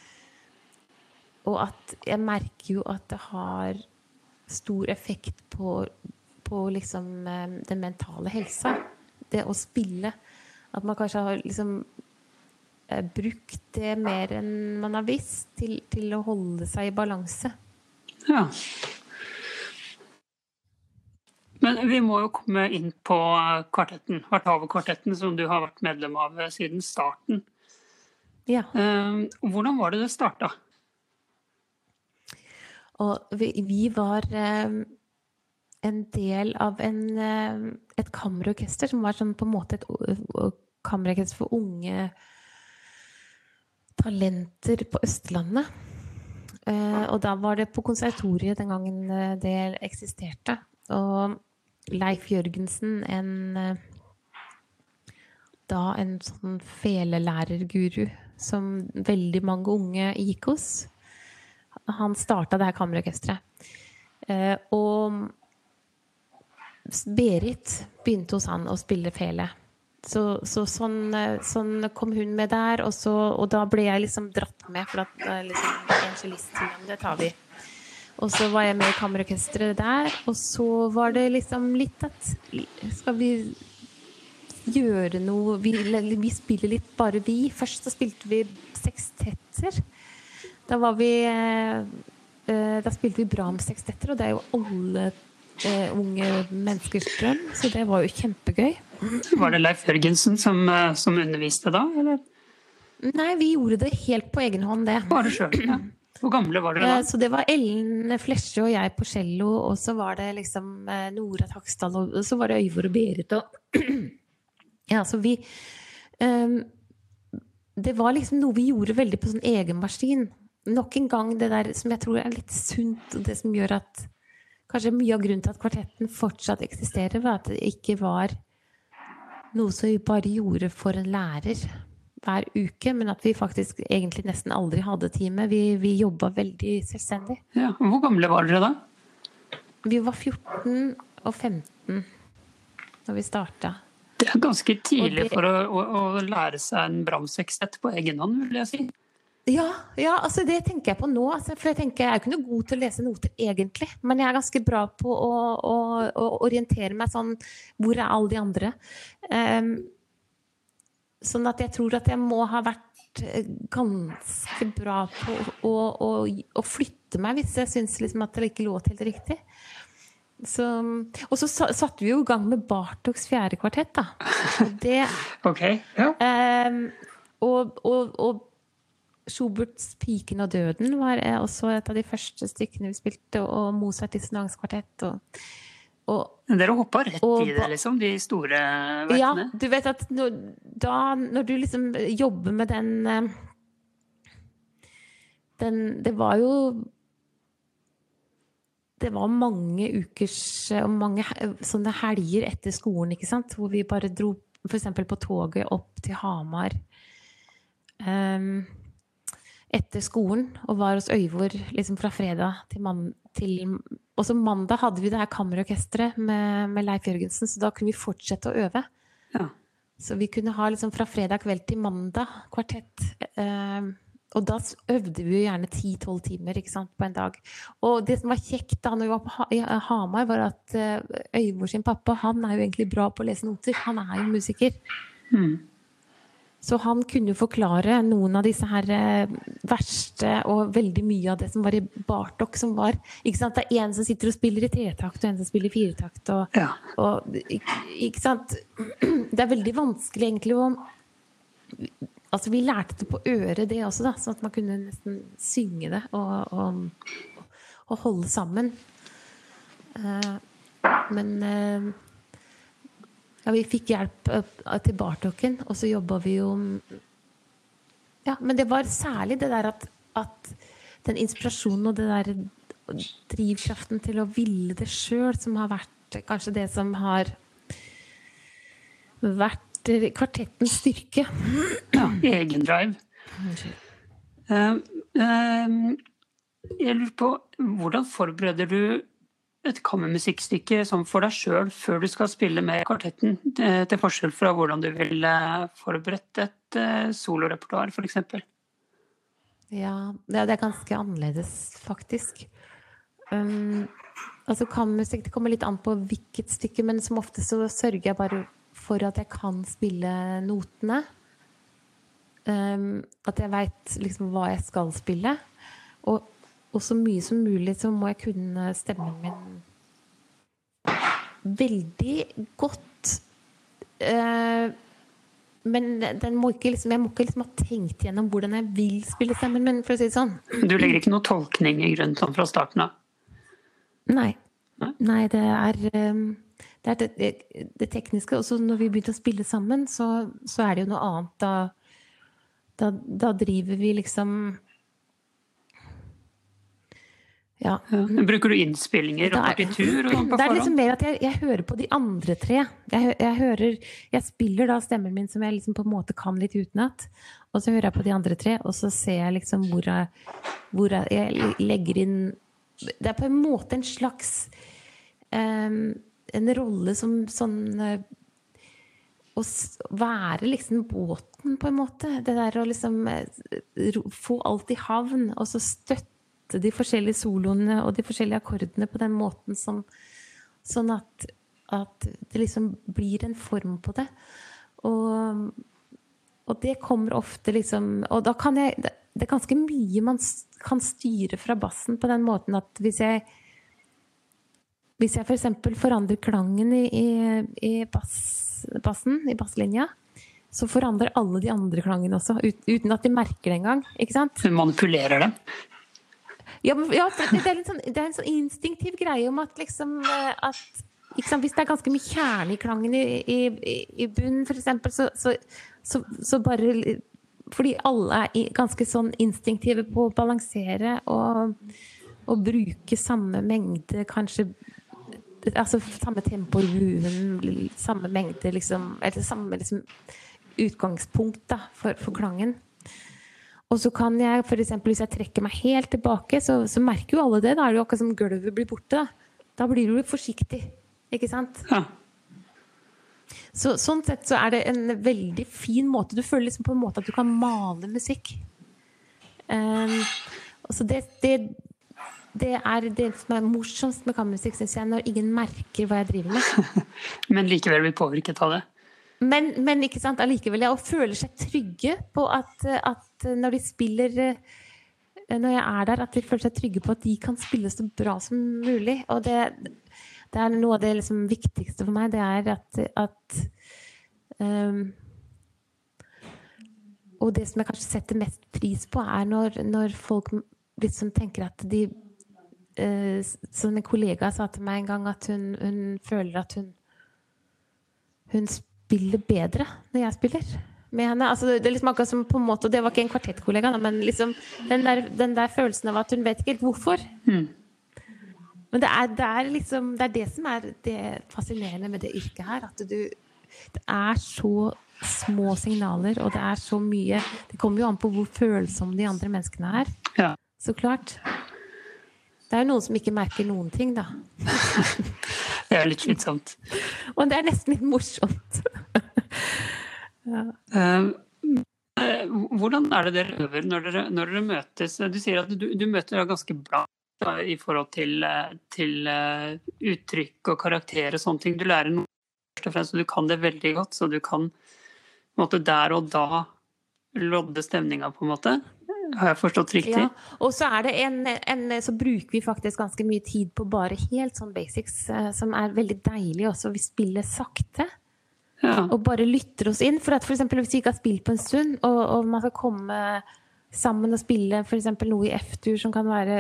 og at jeg merker jo at det har stor effekt på, på liksom eh, den mentale helsa. Det å spille. At man kanskje har liksom eh, brukt det mer enn man har visst, til, til å holde seg i balanse. Ja. Men vi må jo komme inn på kvartetten, Vartave-kvartetten, som du har vært medlem av siden starten. Ja. Eh, hvordan var det det starta? Og vi, vi var eh, en del av en, eh, et kammerorkester som var sånn på en måte et kammerorkester for unge talenter på Østlandet. Eh, og da var det på konservatoriet den gangen eh, det eksisterte. Og Leif Jørgensen, en da en sånn felelærerguru som veldig mange unge gikk hos. Han starta det her kammerorkesteret. og Berit begynte hos han å spille fele. Så, så sånn, sånn, kom hun med der, og, så, og, da ble jeg liksom dratt med. For at liksom, evangelist-timen, det tar vi. Og så var jeg med i kammerorkesteret der. Og så var det liksom litt at Skal vi gjøre noe vi, vi, spiller litt bare vi. Først så spilte vi sekstetter. Da var vi eh, eh, Da spilte vi Brahms-sekstetter, og det er jo alle eh, unge menneskers drøm, så det var jo kjempegøy. [LAUGHS] Var det Leif Jørgensen som, som underviste da, eller? Nei, vi gjorde det helt på egen hånd, det. Bare sjøl, ja. Hvor gamle var dere da? Så det var Ellen Flesje og jeg på cello, og så var det liksom Nora Taksdal, og så var det Øyvor og Berit og [CLEARS THROAT] Ja, så vi um, Det var liksom noe vi gjorde veldig på sånn egen maskin. Nok en gang det der som jeg tror er litt sunt, og det som gjør at Kanskje mye av grunnen til at kvartetten fortsatt eksisterer, var at det ikke var noe som vi bare gjorde for en lærer hver uke, men at vi faktisk egentlig nesten aldri hadde time. Vi, vi jobba veldig selvstendig. Ja, Hvor gamle var dere da? Vi var 14 og 15 da vi starta. Det er ganske tidlig det, for å, å, å, lære seg en Brahms-sekstett på egen hånd, vil jeg si. Ja, ja, altså det tenker jeg på nå. Altså, for jeg tenker jeg er ikke noe god til å lese noter egentlig, men jeg er ganske bra på å, å, å orientere meg sånn Hvor er alle de andre? Um, sånn at jeg tror at jeg må ha vært eh, ganske bra på å, å, flytte meg hvis jeg syns liksom at det ikke låt helt riktig. Så, og så satte vi jo i gang med Bartoks fjerde kvartett, da. [LAUGHS] Det, ok, ja. um, og, og, og Schuberts 'Piken og døden' var også et av de første stykkene vi spilte, og Mozart dissonanskvartett. Og, og, Dere hoppa rett og, i det, liksom? De store verkene? Ja. Du vet at når, da, når du liksom jobber med den, eh, den Det var jo det var mange ukers og mange sånne helger etter skolen, ikke sant? hvor vi bare dro f.eks. på toget opp til Hamar. Um, etter skolen og var hos Øyvor liksom fra fredag til, man, til Og så mandag hadde vi det her kammerorkesteret med, med, Leif Jørgensen, så da kunne vi fortsette å øve. Ja. Så vi kunne ha liksom fra fredag kveld til mandag kvartett. Eh, og da øvde vi jo gjerne 10-12 timer sant, på en dag. Og det som var kjekt da når vi var på Hamar, var at eh, Øyvor sin pappa han er jo egentlig bra på å lese noter. Han er jo musiker. Mm. Så han kunne forklare noen av disse her eh, verste og veldig mye av det som var i Bartok, som var ikke sant? Det er en som sitter og spiller i tretakt, og en som spiller i firetakt. Og, ja. og, ikke sant? [CLEARS THROAT] Det er veldig vanskelig egentlig å Altså, vi lærte det på øret, det også, da, sånn at man kunne nesten synge det og, og, og holde sammen. Uh, men uh, ja, vi fikk hjelp uh, til bartokken, og så jobba vi jo Ja, men det var særlig det der at, at den inspirasjonen og det der drivkraften til å ville det sjøl som har vært kanskje det som har vært kvartettens styrke. Ja, egendrive. Uh, uh, jeg lurer på, hvordan forbereder du et kammermusikkstykke sånn for deg sjøl før du skal spille med kvartetten, eh, til forskjell fra hvordan du ville forberedt et uh, solorepertoar, f.eks.? Ja, det er ganske annerledes, faktisk. Um, altså Kammermusikk det kommer litt an på hvilket stykke, men som ofte så sørger jeg bare for at jeg kan spille notene. Um, at jeg veit liksom hva jeg skal spille. Og og så mye som mulig så må jeg kunne stemmen min veldig godt. Uh, men må liksom, jeg må ikke liksom ha tenkt gjennom hvordan jeg vil spille stemmen min, for å si det sånn. Du legger ikke noe tolkning i grunnen sånn fra starten av? Nei. Nei, det er um, det, er det, det, tekniske. Og så når vi begynte å spille sammen, så, så er det jo noe annet. Da, da, da driver vi liksom ja. Bruker du innspillinger og partitur? Og sånn det er liksom mer at jeg, jeg, hører på de andre tre. Jeg, jeg, hører, jeg spiller da stemmen min som jeg liksom på en måte kan litt utenat. Og så hører jeg på de andre tre, og så ser jeg liksom hvor jeg, hvor jeg legger inn Det er på en måte en slags um, En rolle som sånn uh, å være liksom båten, på en måte. Det der å liksom uh, få alt i havn, og så støtte de forskjellige soloene og de forskjellige akkordene på den måten som Sånn at, at det liksom blir en form på det. Og, og det kommer ofte liksom Og da kan jeg det, det er ganske mye man kan styre fra bassen på den måten at hvis jeg hvis jeg f.eks. For forandrer klangen i, i, i bass, bassen, i basslinja, så forandrer alle de andre klangene også, ut, uten at de merker det engang. Ikke sant? Hun manipulerer dem? Ja, ja det, er sånn, det, er en sånn instinktiv greie om at liksom eh, at sant, Hvis det er ganske mye kjerne i klangen i, i, i bunnen, f.eks., så, så, så, så, bare Fordi alle er ganske sånn instinktive på å balansere og, og bruke samme mengde, kanskje Altså samme tempo i buen, samme mengde liksom Eller samme liksom, utgangspunkt da, for, for klangen. Og så kan jeg f.eks. hvis jeg trekker meg helt tilbake, så, så, merker jo alle det. Da er det jo akkurat som gulvet blir borte. Da, da blir du forsiktig. Ikke sant? Ja. Så, sånn sett så er det en veldig fin måte. Du føler liksom på en måte at du kan male musikk. Um, så det, det, det, er det som er morsomst med kammermusikk, syns jeg, når ingen merker hva jeg driver med. [LAUGHS] Men likevel blir påvirket av det? Men, men ikke sant, allikevel, ja, og føler seg trygge på at, at, når de spiller eh, Når jeg er der, at de føler seg trygge på at de kan spille så bra som mulig. Og det, det er noe av det liksom viktigste for meg. Det er at, at um, Og det som jeg kanskje setter mest pris på, er når, når folk liksom tenker at de uh, Som en kollega sa til meg en gang, at hun, hun føler at hun hun spiller bedre når jeg spiller med henne. Altså, det er liksom akkurat som på en måte, og det var ikke en kvartettkollega, men liksom, den, der, den, der, følelsen av at hun vet ikke helt hvorfor. Mm. Men det er, det er, liksom Det er det som er det fascinerende med det yrket her. At du Det er så små signaler, og det er så mye Det kommer jo an på hvor følsomme de andre menneskene er. Ja. Så klart. Det er jo noen som ikke merker noen ting, da. [LAUGHS] det er litt slitsomt. [LAUGHS] Og det er nesten litt morsomt. Ja. uh, hvordan er det dere øver når dere, når dere møtes? Du sier at du, du møter ganske bra i forhold til, eh, til uttrykk og karakter og sånne ting. Du lærer noe først og fremst, og du kan det veldig godt, så du kan måte, der og da lodde stemninga, på en måte. Har jeg forstått riktig? Ja. Og så, det en, en, så bruker vi faktisk ganske mye tid på bare helt sånn basics, som er veldig deilig også. Vi spiller sakte. Og bare lytter oss inn. For at for eksempel, hvis vi ikke har spilt på en stund, og, og man skal komme sammen og spille f.eks. noe i F-tur som kan være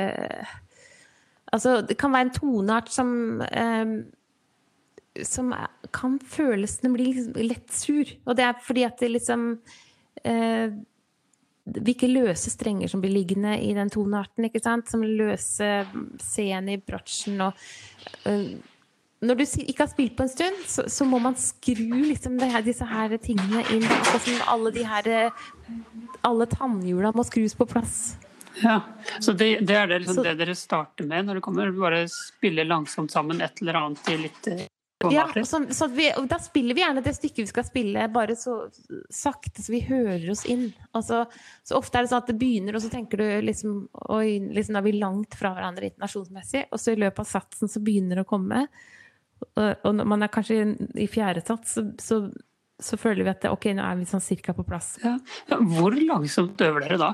Altså, det kan være en toneart som eh, som kan føles Den blir liksom lett sur. Og det er fordi at det liksom eh, hvilke løse strenger som blir liggende i den tonearten. ikke sant? Som løse scenen i bratsjen og uh, Når du ikke har spilt på en stund, så, så må man skru liksom her, disse her tingene inn. Som alle de her Alle tannhjula må skrus på plass. Ja, Så det, det er det, liksom, så, det dere starter med når du kommer? Bare spille langsomt sammen et eller annet i litt ja, så, så vi, da spiller vi gjerne det stykket vi skal spille, bare så sakte så vi hører oss inn. Altså, så ofte er det sånn at det begynner, og så tenker du liksom Oi, liksom, da er vi langt fra hverandre internasjonsmessig. Og så i løpet av satsen så begynner det å komme. Og, når man er kanskje i fjerde sats, så, så, så, føler vi at det, ok, nå er vi sånn cirka på plass. Ja. Ja, hvor langsomt øver dere da?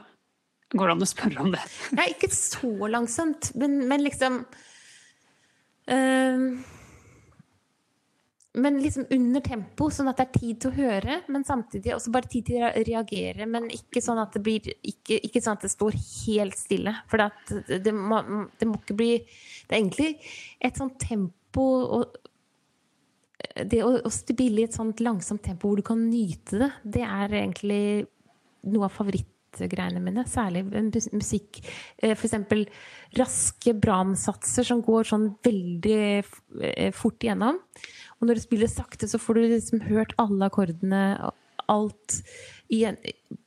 Går det an å spørre om det? [LAUGHS] Nei, ikke så langsomt, men, men liksom øh, men liksom under tempo, sånn at det er tid til å høre, men samtidig også bare tid til å reagere. Men ikke sånn at det blir Ikke, ikke sånn at det står helt stille. For det, det, må, det må ikke bli Det er egentlig et sånt tempo og det å, å spille i et sånt langsomt tempo hvor du kan nyte det, det er egentlig noe av favorittgreiene mine. Særlig musikk. F.eks. for eksempel raske Brahms-satser som går sånn veldig eh, fort igjennom. Og når du spiller sakte, så får du liksom hørt alle akkordene, alt igjen.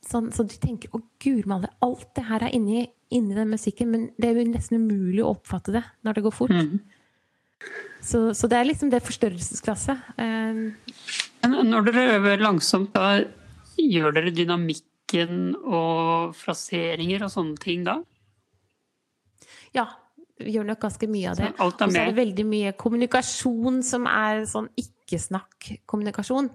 Sånn, så du tenker 'Å, guri alt det her er inni, inni, den musikken', men det er jo nesten umulig å oppfatte det når det går fort. Mm. Så, så, det er liksom det forstørrelsesglasset. Um, når dere øver langsomt, da gjør dere dynamikken og fraseringer og sånne ting da? Ja, vi gjør nok ganske mye av det. Og så er det veldig mye kommunikasjon som er sånn ikke-snakk-kommunikasjon.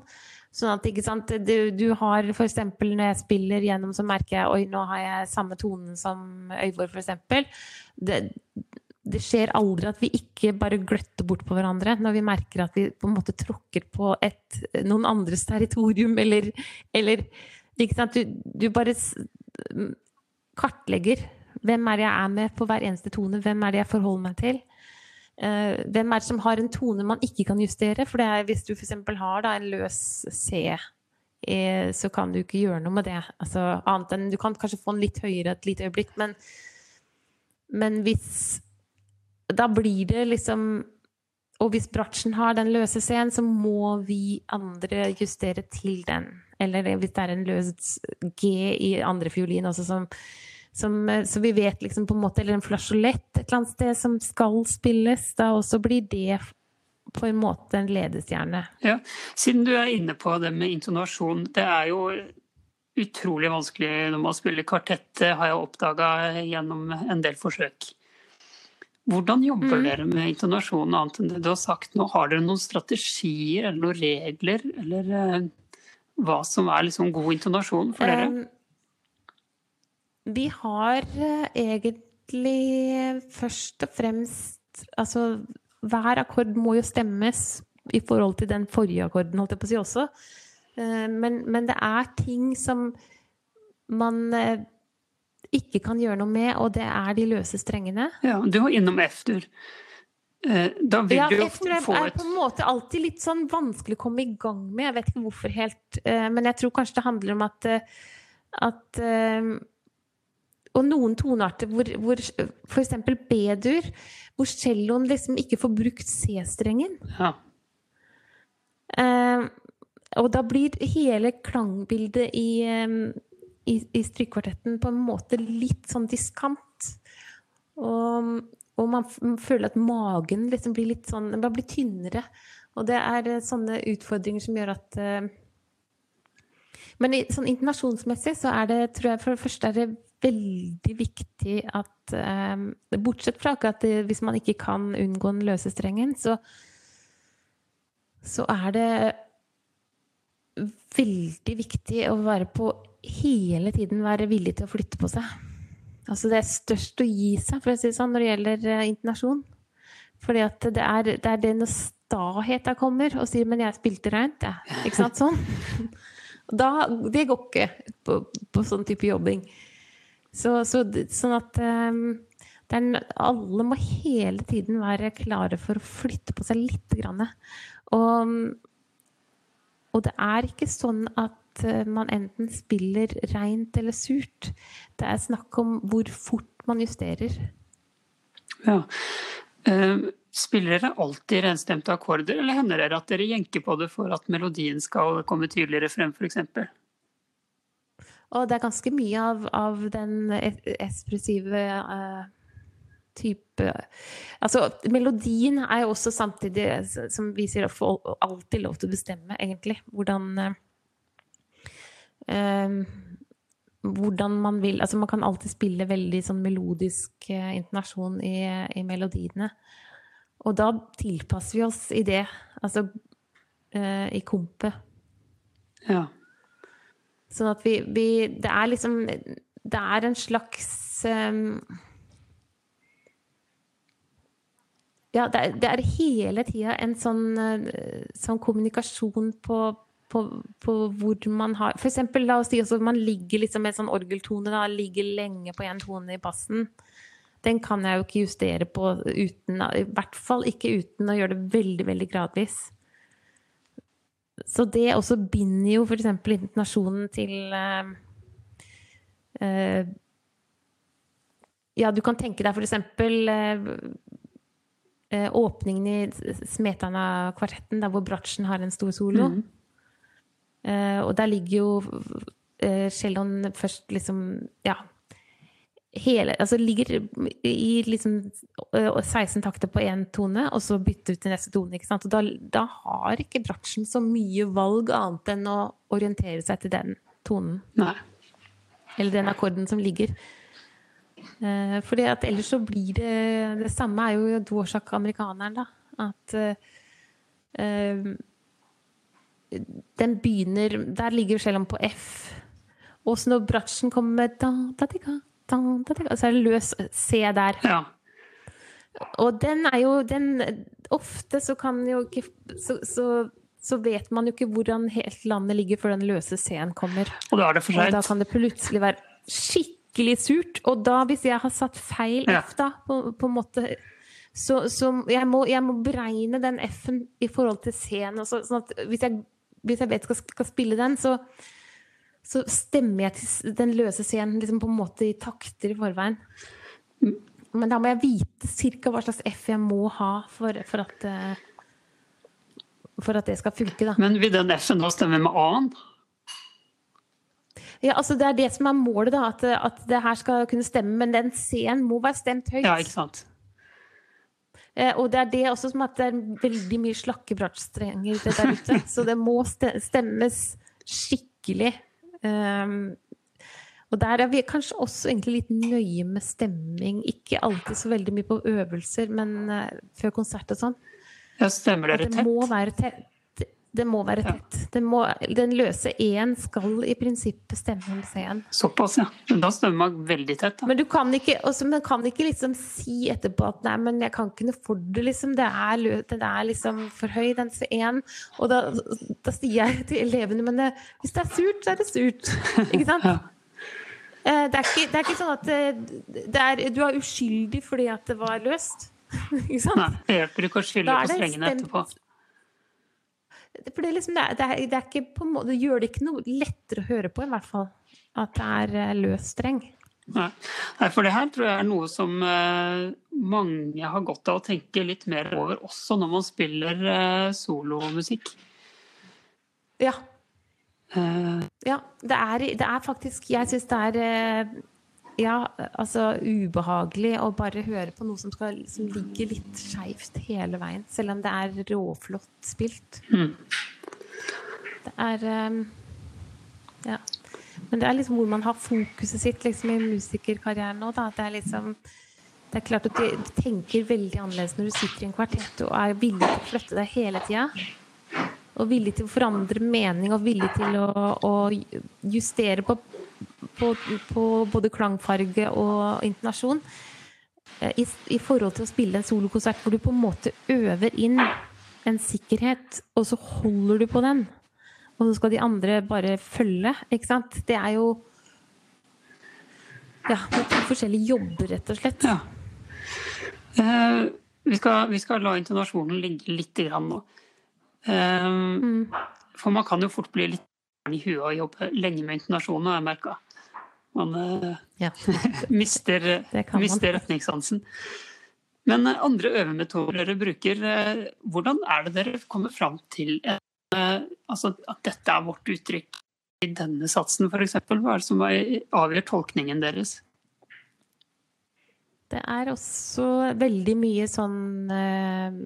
Sånn at, ikke sant, du, du har f.eks. når jeg spiller gjennom, så merker jeg oi, nå har jeg samme tonen som Øyvor, f.eks. Det, skjer aldri at vi ikke bare gløtter bort på hverandre når vi merker at vi på en måte tråkker på et, noen andres territorium, eller, eller ikke sant? Du, du bare kartlegger hvem er det jeg er med på hver eneste tone? Hvem er det jeg forholder meg til? Uh, hvem er det som har en tone man ikke kan justere? For er, hvis du f.eks. har da, en løs C, eh, så kan du ikke gjøre noe med det. Altså, annet enn Du kan kanskje få den litt høyere et lite øyeblikk, men, men hvis Da blir det liksom Og hvis bratsjen har den løse C-en, så må vi andre justere til den. Eller hvis det er en løs G i andre fiolin også, som som, eh, så vi vet liksom på en måte Eller en flasjolett et eller annet sted som skal spilles. Da også blir det på en måte en ledestjerne. Ja, Siden du er inne på det med intonasjon. Det er jo utrolig vanskelig når man spiller kartett, har jeg oppdaga gjennom en del forsøk. Hvordan jobber mm. dere med intonasjon, annet enn det du har sagt nå? Har dere noen strategier eller noen regler, eller uh, hva som er liksom god intonasjon for dere? Um, vi har eh, egentlig først og fremst Altså, hver akkord må jo stemmes i forhold til den forrige akkorden, holdt jeg på å si også. Eh, men, men det er ting som man ikke kan gjøre noe med, og det er de løse strengene. Ja, Du var innom F-dur. Da vil ja, du jo få et er på en måte alltid litt sånn vanskelig å komme i gang med. Jeg vet ikke hvorfor helt. Men jeg tror kanskje det handler om at, at og noen tonearter hvor, hvor f.eks. B-dur, hvor celloen liksom ikke får brukt C-strengen. Ja. Og da blir hele klangbildet i, i, i strykekvartetten på en måte litt sånn diskant. Og, og man, føler at magen liksom blir litt sånn bare blir tynnere. Og det er uh, sånne utfordringer som gjør at uh, Men sånn internasjonsmessig så er det, tror jeg, for det første er det veldig viktig at um, Bortsett fra at det, hvis man ikke kan unngå den løse strengen, så, så er det veldig viktig å være på hele tiden være villig til å flytte på seg. Altså det er størst å gi seg, for å si det sånn, når det gjelder uh, internasjon. Fordi at det er, det er det når staheta kommer og sier 'men jeg spilte reint', jeg. Ja. Ikke sant? Sånn. Da, det går ikke på, på sånn type jobbing. Så, så, sånn at um, er, alle må hele tiden være klare for å flytte på seg litt. Grann. Og, og det er ikke sånn at uh, man enten spiller reint eller surt. Det er snakk om hvor fort man justerer. Ja. Uh, spiller dere alltid renstemte akkorder, eller hender det at dere jenker på det for at melodien skal komme tydeligere frem, f.eks.? Og det er ganske mye av, av den ekspressive uh, type Altså, melodien er jo også samtidig, som vi sier, alltid lov til å bestemme, egentlig, hvordan uh, hvordan man vil Altså, man kan alltid spille veldig sånn melodisk eh, intonasjon i, i, melodiene. Og da tilpasser vi oss i det, altså eh, i kompet. Ja. Sånn at vi, vi, Det er liksom Det er en slags um, ja, det er, det er hele tida en sånn, eh, sånn kommunikasjon på, på, på, hvor man har For eksempel, la oss si at man ligger liksom med en sånn orgeltone, da, ligger lenge på én tone i bassen. Den kan jeg jo ikke justere på uten I hvert fall ikke uten å gjøre det veldig, veldig gradvis. Så det også binder jo f.eks. intonasjonen til uh, uh, Ja, du kan tenke deg f.eks. Uh, uh, åpningen i Smetana-kvartetten, der hvor Bratsjen har en stor solo. Mm. Uh, og der ligger jo uh, celloen først liksom Ja. Hele, altså ligger i liksom 16 takter på én tone, og så bytte ut til neste tone. ikke sant? Og da, da har ikke Bratsjen så mye valg annet enn å orientere seg til den tonen. Nei. Eller den akkorden som ligger. At ellers så blir det Det samme er jo Dvorsak-amerikaneren, da. At uh, den begynner Der ligger Shellam på F. Og så når bratsjen kommer med da, da, da, da, da, Så er det løs C der. Ja. Og den er jo den Ofte så kan jo ikke så, så, så, vet man jo ikke hvordan helt landet ligger før den løse C-en kommer. Og da er det for seint. Og da kan det plutselig være skikkelig surt. Og da, hvis jeg har satt feil Ja. F, da, på, på en måte så, så jeg, må, jeg må beregne den F-en i forhold til C-en. Sånn at hvis jeg, hvis jeg vet skal, skal spille den, så, så stemmer jeg til den løse C-en liksom på en måte i takter i forveien. Men da må jeg vite cirka hva slags F jeg må ha for, for at eh, for at det skal funke, da. Men vil den F-en da stemme med A-en? Ja, altså Det er det som er målet, da. At, at det her skal kunne stemme. Men den C-en må være stemt høyt. Ja, ikke sant? Eh, og det er det også som at det er veldig mye slakke bratsjstrenger der ute. [LAUGHS] Så det må stemmes skikkelig. Um, og der er vi kanskje også egentlig litt nøye med stemming. Ikke alltid så veldig mye på øvelser, men eh, før konsert og sånn. Ja, stemmer dere tett? det må være tett. Det må være Ja. tett. Det må, den løse E-en skal i prinsippet stemme med C-en. Såpass, ja. Men da stemmer man veldig tett. Da. Men du kan ikke, også, men kan ikke liksom si etterpå at nei, men jeg kan ikke noe for det, liksom. Det er, den er liksom for høy, den C-en. Og da, da sier jeg til elevene men det, hvis det er surt, så er det surt. Ikke sant? [LAUGHS] Ja. Eh, Det er ikke, det er ikke sånn at eh, det er, du er uskyldig fordi at det var løst. [LAUGHS] Ikke sant? Nei, det hjelper ikke å skylde på strengene etterpå. For det, liksom, det, er, det, er, det, er ikke på en måte, det gjør det ikke noe lettere å høre på, i hvert fall. At det er eh, løs streng. Nei. Nei, for det her tror jeg er noe som eh, mange har godt av å tenke litt mer over, også når man spiller eh, solomusikk. Ja. Eh, Ja, det er, det er faktisk Jeg syns det er ja, altså ubehagelig å bare høre på noe som, skal, som ligger litt skeivt hele veien. Selv om det er råflott spilt. Mm. Det er um, Ja. Men det er liksom hvor man har fokuset sitt liksom, i musikerkarrieren nå. Da. Det er liksom det er klart at du, du tenker veldig annerledes når du sitter i en kvartett og er villig til å flytte deg hele tida. Og villig til å forandre mening og villig til å, å justere på, på, på både klangfarge og intonasjon. eh, I, I forhold til å spille en solokonsert hvor du på en måte øver inn en sikkerhet, og så holder du på den. Og så skal de andre bare følge, ikke sant? Det er jo Ja, to forskjellige jobber, rett og slett. Ja. Uh, vi, skal, vi skal la intonasjonen ligge litt grann nå. Uh, Mm. For man kan jo fort bli litt i huet og jobbe lenge med intonasjonen, har jeg merka. Man eh, Ja. [LAUGHS] mister, [LAUGHS] man. mister retningssansen. Men eh, andre øvemetoder dere bruker, eh, hvordan er det dere kommer fram til altså at dette er vårt uttrykk i denne satsen, f.eks.? Hva er det som avgjør tolkningen deres? Det er også veldig mye sånn eh,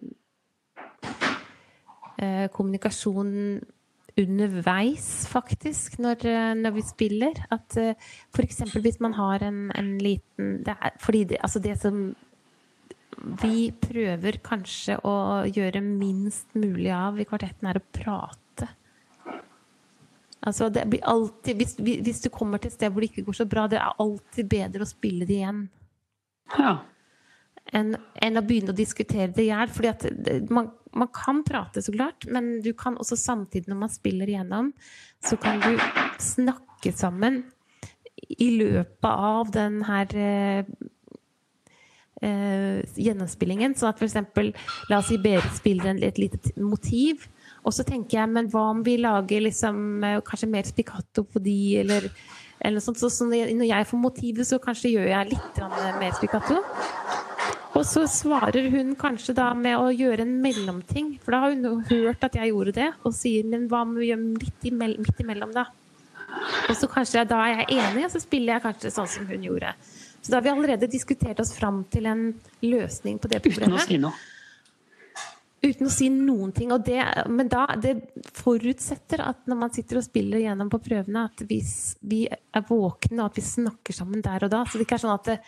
kommunikasjon underveis, faktisk, når, eh, når vi spiller. At uh, f.eks. hvis man har en, en liten det er, Fordi det, altså det som vi prøver kanskje å gjøre minst mulig av i kvartetten, er å prate. Altså det blir alltid, hvis, hvis du kommer til et sted hvor det ikke går så bra, det er alltid bedre å spille det igjen. Ja. Enn, enn å begynne å diskutere det i hjel. At man, man kan prate, så klart, men du kan også samtidig, når man spiller igjennom, så kan du snakke sammen i løpet av den her eh, eh, gjennomspillingen. Sånn at f.eks. la oss si Berit spiller en, et lite motiv. Og så tenker jeg, men hva om vi lager liksom, eh, kanskje mer spikkato på de, eller, eller noe sånt. Så, så når jeg- får motivet, så kanskje gjør jeg litt mer spiccato. Og så svarer hun kanskje da med å gjøre en mellomting, for da har hun hørt at jeg gjorde det, og sier men hva om vi gjør litt imell midt imellom, da? Og så kanskje da er jeg enig, og så spiller jeg kanskje sånn som hun gjorde. Så da har vi allerede diskutert oss fram til en løsning på det problemet. Uten å si noe. Uten å si noen ting. Og det, men da, det forutsetter at når man sitter og spiller gjennom på prøvene, at vi, vi er våkne, og at vi snakker sammen der og da. Så det ikke er sånn at det,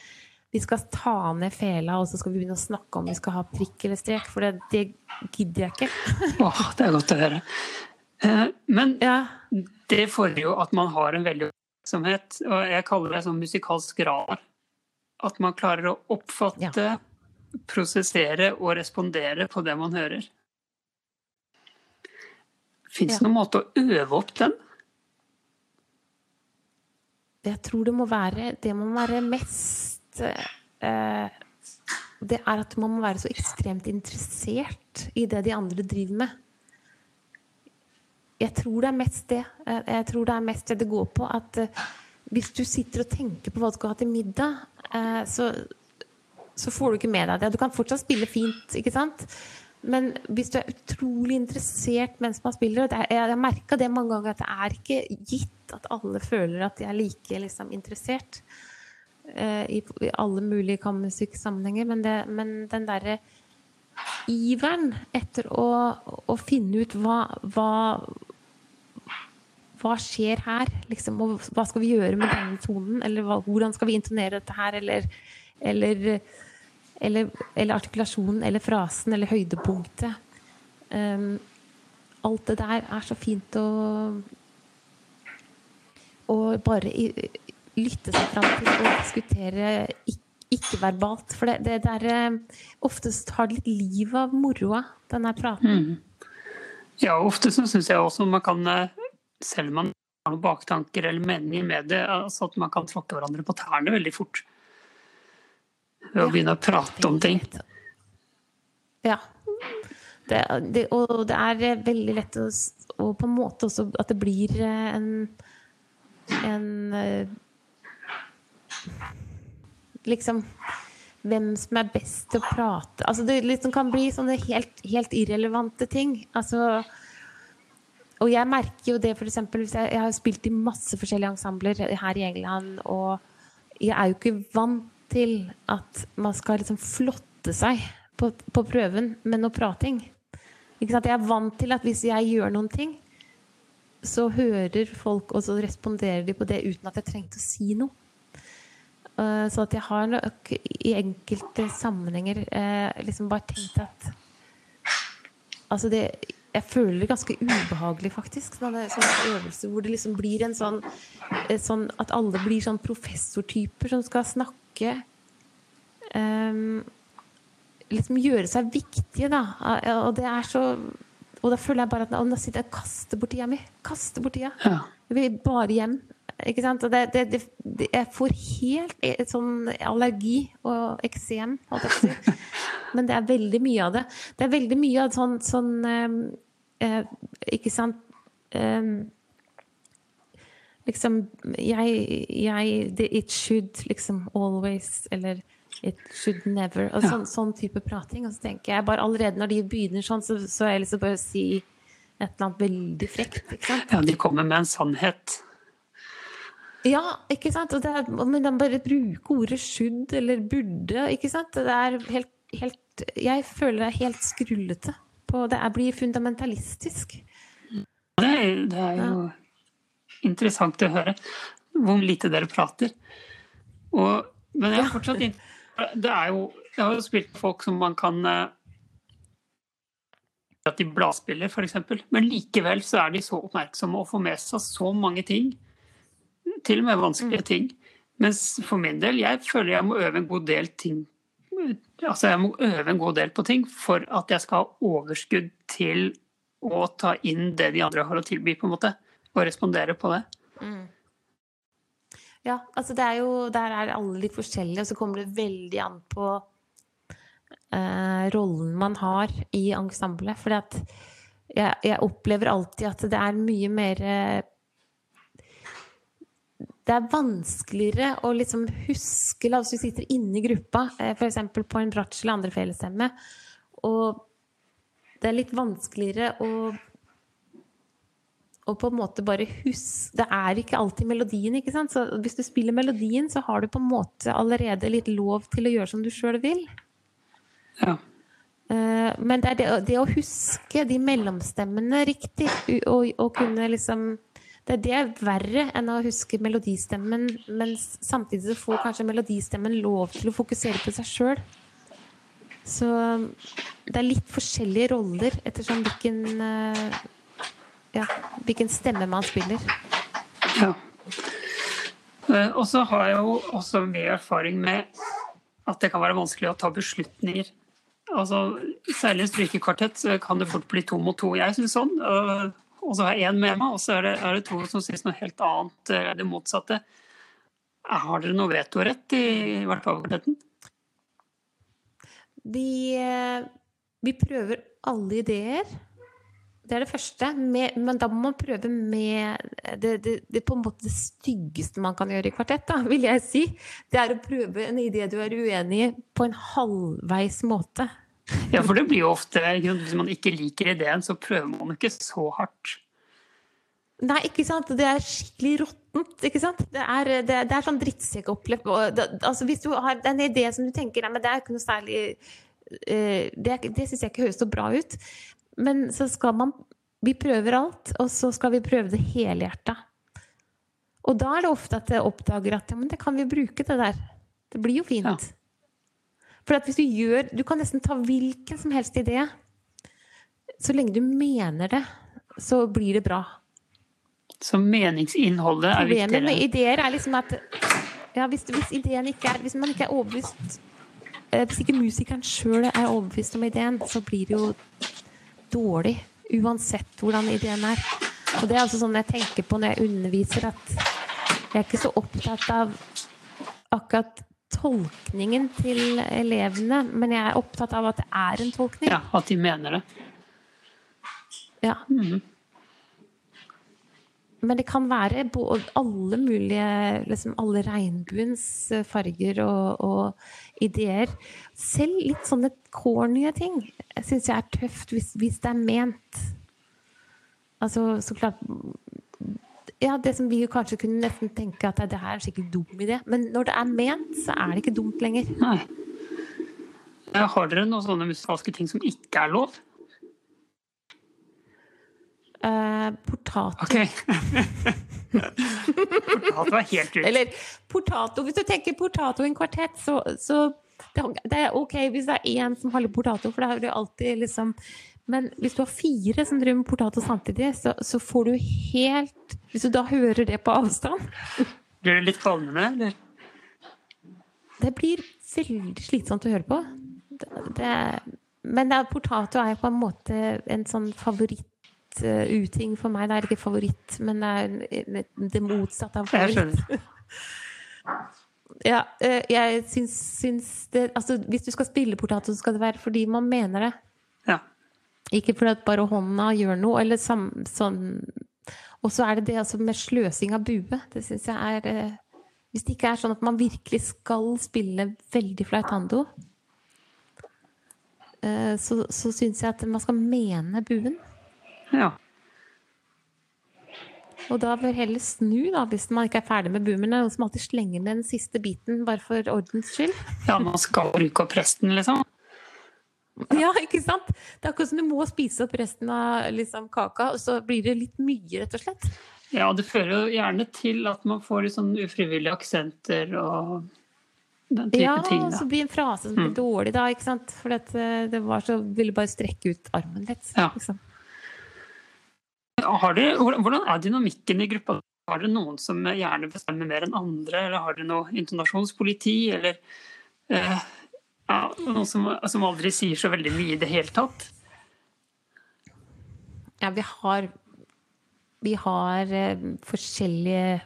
vi skal ta ned fela, og så skal vi begynne å snakke om vi skal ha prikk eller strek, for det, det gidder jeg ikke. [LAUGHS] Åh, det er godt å høre. Eh, Men Ja, det fordrer jo at man har en veldig oppmerksomhet, og jeg kaller det sånn musikalsk radar. At man klarer å oppfatte, prosessere og respondere på det man hører. Fins det Ja. noen måte å øve opp den? jeg tror det må være Det må være mest eh, Det er at man må være så ekstremt interessert i det de andre driver med. Jeg tror det er mest det. Eh, Jeg tror det er mest det det går på. At eh, hvis du sitter og tenker på hva du skal ha til middag, eh, så, så får du ikke med deg det. Du kan fortsatt spille fint, ikke sant? Men hvis du er utrolig interessert mens man spiller og er, Jeg har merka det mange ganger at det er ikke gitt at alle føler at de er like liksom, interessert i, i alle mulige kammermusikksammenhenger, men, men den derre iveren etter å, å finne ut hva, hva hva skjer her? Liksom, og hva skal vi gjøre med denne tonen? Eller hva, hvordan skal vi intonere dette her? Eller, eller, eller, eller artikulasjonen, eller frasen, eller høydepunktet. Um, alt det der er så fint å å bare i, lytte seg fram til og diskutere ikke-verbalt. For det, det der eh, Oftest har det litt liv av moroa, denne praten. praten. Ja, ofte så syns jeg også man kan, eh, selv om man har noen baktanker eller meninger med det, altså at man kan tråkke hverandre på tærne veldig fort. Ved å Ja. begynne å prate om ting. Ja. Det, det, og det er eh, veldig lett å Og på en måte også at det blir en en Liksom hvem som er best til å prate Altså det liksom kan bli sånne helt, helt irrelevante ting. Altså og jeg merker jo det eksempel, hvis jeg, jeg har spilt i masse forskjellige ensembler her i England, og jeg er jo ikke vant til at man skal liksom flotte seg på, på prøven med noe prating. Ikke sant? Jeg er vant til at hvis jeg gjør noen ting, så hører folk, og så responderer de på det uten at jeg trengte å si noe. Eh, Så at jeg har nok i enkelte sammenhenger eh, liksom bare tenkt at Altså det Jeg føler det ganske ubehagelig, faktisk. Sånne, sånne øvelser hvor det liksom blir en sånn, sånn At alle blir sånn professortyper som skal snakke Um, Liksom gjøre seg viktige, da. Eh, Og det er så Og da føler jeg bare at nå sitter jeg og kaster bort tida mi. Kaster bort tida. Ja. Jeg vil bare hjem. Ikke sant? Og det, det, det, jeg får helt sånn allergi og eksem, holdt jeg på å si. [LAUGHS] Men det er veldig mye av det. Det er veldig mye av sånn, sånn eh, eh, Ikke sant eh, Liksom jeg, jeg det, It should liksom always Eller it should never. Og sånn, sånn type prating. Og så tenker jeg bare allerede når de begynner sånn, så, så jeg liksom bare si et eller annet veldig frekt. Ja, de kommer med en sannhet. Ja, ikke sant? Og er, men de bare bruker ordet 'should' eller 'burde'. ikke sant? Det er helt, helt Jeg føler det er helt skrullete. På, det er, blir fundamentalistisk. Det er, det er jo interessant å høre hvor lite dere prater. Og, men jeg har fortsatt det er jo, Jeg har jo spilt folk som man kan eh, At de bladspiller, f.eks. Men likevel så er de så oppmerksomme og får med seg så mange ting. Til og med vanskelige ting. Mens for min del, jeg føler jeg må øve en god del ting Altså, jeg må øve en god del på ting for at jeg skal ha overskudd til å ta inn det de andre har å tilby, på en måte. Og respondere på det. Mm. Ja, altså det er jo Der er alle litt forskjellige, og så kommer det veldig an på eh, rollen man har i ensemblet. For jeg, jeg, opplever alltid at det er mye mer eh, det er vanskeligere å liksom huske La oss si du sitter inne i gruppa, eh, f.eks. på en bratsj eller andre fellesstemme, og det er litt vanskeligere å og på en måte bare huske Det er ikke alltid melodien, ikke sant? Så hvis du spiller melodien, så har du på en måte allerede litt lov til å gjøre som du sjøl vil. Ja. Eh, men det er det, det, å huske de mellomstemmene riktig, og, og kunne liksom det, det er verre enn å huske melodistemmen, men samtidig så får kanskje melodistemmen lov til å fokusere på seg sjøl. Så det er litt forskjellige roller ettersom hvilken, eh, ja, hvilken stemme man spiller. Ja. Eh, og så har jeg jo også mye erfaring med at det kan være vanskelig å ta beslutninger. Altså, særlig i strykekvartett kan det fort bli to mot to. Jeg syns sånn og så har jeg én med meg, og så er det, er det to som syns noe helt annet, eh, det motsatte. Har dere noe vetorett i, i hvert fall kvartetten? Vi, eh, vi prøver alle ideer. Det er det første. Men da må man prøve med det, det, det, på en måte det styggeste man kan gjøre i kvartett, da, vil jeg si. Det er å prøve en idé du er uenig i, på en halvveis måte. [LAUGHS] Ja, for det blir jo ofte Hvis man ikke liker ideen, så prøver man ikke så hardt. Nei, ikke sant. Det er skikkelig råttent. ikke sant? Det er, det, det er sånn drittsekkopplepp. Altså, hvis du har en idé som du tenker nei, men det er ikke noe særlig uh, Det, det syns jeg ikke høres så bra ut. Men så skal man Vi prøver alt, og så skal vi prøve det helhjerta. Og da er det ofte at jeg oppdager at ja, men det kan vi bruke, det der. Det blir jo fint. Ja. For at hvis du gjør Du kan nesten ta hvilken som helst idé. Så lenge du mener det, så blir det bra. Så meningsinnholdet er viktigere? Problemet med ideer er liksom at ja, hvis, hvis, ikke er Hvis man ikke er overbevist eh, Hvis ikke musikeren sjøl er overbevist om ideen, så blir det jo dårlig. Uansett hvordan ideen er. Og det er altså sånn jeg tenker på når jeg underviser, at jeg er ikke så opptatt av akkurat tolkningen til elevene, men jeg er opptatt av at det er en tolkning. Ja, At de mener det. Ja. Mm. Men det kan være alle mulige liksom Alle regnbuens eh, farger og, og ideer. Selv litt sånne cornye ting syns jeg er tøft hvis, hvis det er ment. Altså, så klart ja, det som vi kanskje kunne nesten tenke at det her er en skikkelig dum idé. Men når det er ment, så er det ikke dumt lenger. Nei. Har dere noen sånne musikalske ting som ikke er lov? Uh, portato. Okay. portato er helt ut. Eller portato. Hvis du tenker portato i en kvartett, så, så det er ok hvis det er én som holder portato, for da har du alltid liksom men hvis du har fire som driver med portato samtidig, så, så, får du helt Hvis du da hører det på avstand [LAUGHS] Blir det litt kvalmende, eller? Det blir veldig slitsomt å høre på. Det, det, men det, portato er på en måte en sånn favoritt-uting for meg. Det er ikke favoritt, men det er det motsatte av favoritt. Jeg [LAUGHS] ja, uh, jeg syns, syns det Altså, hvis du skal spille portato, så skal det være fordi man mener det. Ikke fordi at bare hånda gjør noe, eller sam, sånn Og så er det det altså med sløsing av bue. Det syns jeg er eh, Hvis det ikke er sånn at man virkelig skal spille veldig flautando, eh, så, så syns jeg at man skal mene buen. Ja. Og da bør heller snu, da, hvis man ikke er ferdig med boomen. Det er noen som alltid slenger ned den siste biten, bare for ordens skyld. Ja, man skal bruke opp resten, liksom? [LAUGHS] Ja, ikke sant? Det er akkurat som du må spise opp resten av liksom, kaka, og så blir det litt mye, rett og slett. Ja, det fører jo gjerne til at man får litt sånn ufrivillige aksenter og den type ja, ting. Ja, så blir en frase som blir mm. dårlig da, ikke sant. For eh, det var så ville bare strekke ut armen litt. Ja. Liksom. Har dere, hvordan er dynamikken i gruppa? Har dere noen som gjerne bestemmer mer enn andre, eller har dere noe intonasjonspoliti, eller eh, Ja, noen som, som aldri sier så veldig mye i det hele tatt. Ja, vi har Vi har eh, forskjellige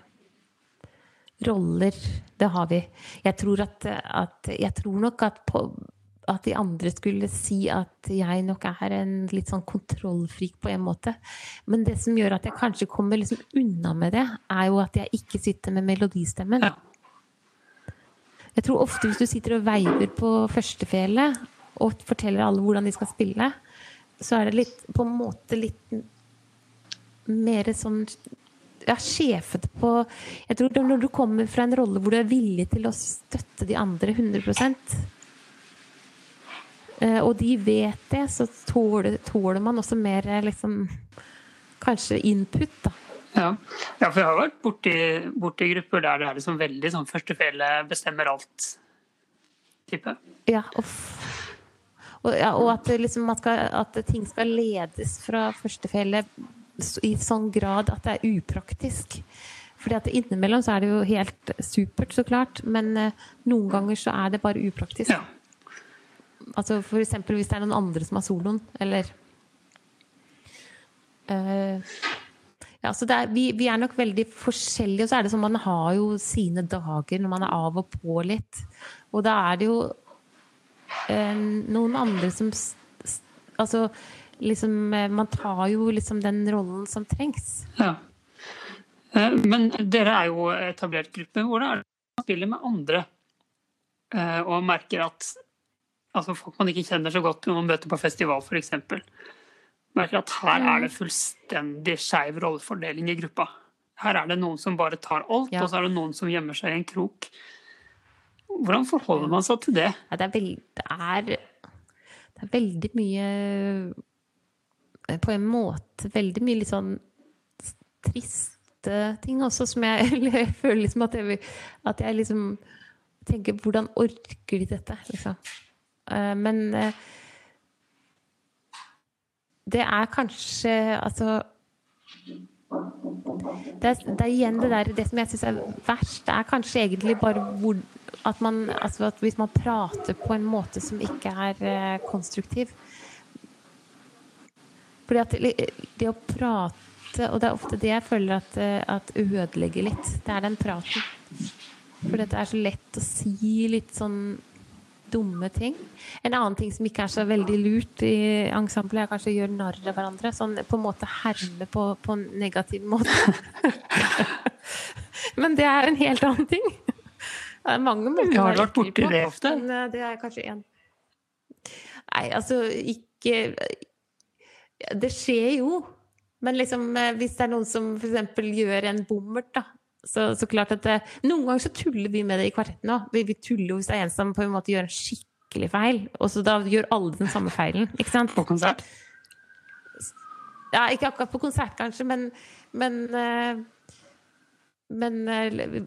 roller. Det har vi. Jeg tror at, at Jeg tror nok at, på, at de andre skulle si at jeg nok er en litt sånn kontrollfrik på en måte. Men det som gjør at jeg kanskje kommer liksom unna med det, er jo at jeg ikke sitter med melodistemmen. Ja. Jeg tror ofte hvis du sitter og veiver på førstefele og forteller alle hvordan de skal spille, så er det litt, på en måte litt mer sånn ja, sjefete på Jeg tror når du kommer fra en rolle hvor du er villig til å støtte de andre 100 eh, og de vet det, så tåler, tåler man også mer eh, liksom Kanskje input, da. Ja. ja, for jeg har vært borti, borti grupper der det er liksom veldig sånn førstefele bestemmer alt-type. Ja, uff. Og, ja, og at, liksom, skal, at ting skal ledes fra førstefelle i sånn grad at det er upraktisk. Fordi at innimellom så er det jo helt supert, så klart, men eh, noen ganger så er det bare upraktisk. Ja. Altså for eksempel hvis det er noen andre som har soloen, eller eh, Ja, så er, vi, vi er nok veldig forskjellige, og så er det som man har jo sine dager når man er av og på litt. Og da er det jo eh, noen andre som Altså liksom eh, Man tar jo liksom den rollen som trengs. Ja. Eh, Men dere er jo etablert gruppe. Hvordan er det man spiller med andre eh, og merker at altså folk man ikke kjenner så godt når man møter på festival f.eks. Merker at her er det fullstendig skeiv rollefordeling i gruppa. Her er det noen som bare tar alt, Ja. og så er det noen som gjemmer seg i en krok. Hvordan forholder man seg til det? Ja, det, er veld, det, er, det er veldig mye eh, På en måte veldig mye litt sånn triste ting også, som jeg, [LAUGHS] jeg føler liksom at jeg, at jeg liksom tenker Hvordan orker de dette, liksom? Eh, Men eh, det er kanskje Altså det er, det er igjen det der Det som jeg syns er verst, det er kanskje egentlig bare hvor at man Altså at hvis man prater på en måte som ikke er eh, konstruktiv Fordi at det, å prate Og det er ofte det jeg føler at, eh, at ødelegger litt. Det er den praten. For det er så lett å si litt sånn dumme ting. En annen ting som ikke er så veldig lurt i ensemblet, er kanskje å gjøre narr av hverandre. Sånn på en måte herme på, på en negativ måte. [LAUGHS] Men det er en helt annen ting. Det er mange måter å være borti på, det ofte. Men eh, det er kanskje én. Nei, altså ikke Det skjer jo. Men liksom, eh, hvis det er noen som f.eks. gjør en bommert, da. Så, så klart at det, Noen ganger så tuller vi med det i kvartetten òg. Vi, vi tuller jo hvis det er en som på en måte gjør en skikkelig feil. Og så da gjør alle den samme feilen. Ikke sant? På konsert? Ja, ikke akkurat på konsert, kanskje, men Men, eh, men eh,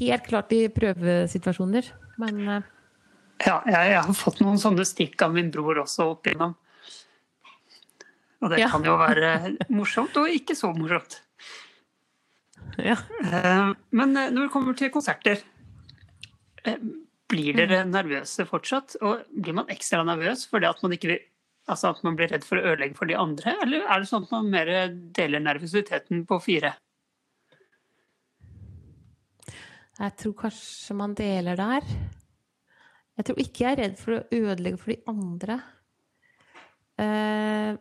helt klart i prøvesituasjoner. Men eh, Ja, jeg, jeg har fått noen sånne stikk av min bror også opp igjennom. Og det Ja. kan jo være morsomt og ikke så morsomt. Ja. Eh, Men eh, når det kommer til konserter, eh, blir dere nervøse fortsatt? Og blir man ekstra nervøs fordi at man ikke vil Altså at man blir redd for å ødelegge for de andre, eller er det sånn at man mer deler nervøsiteten på fire? Jeg tror kanskje man deler der. Jeg tror ikke jeg er redd for å ødelegge for de andre. Eh,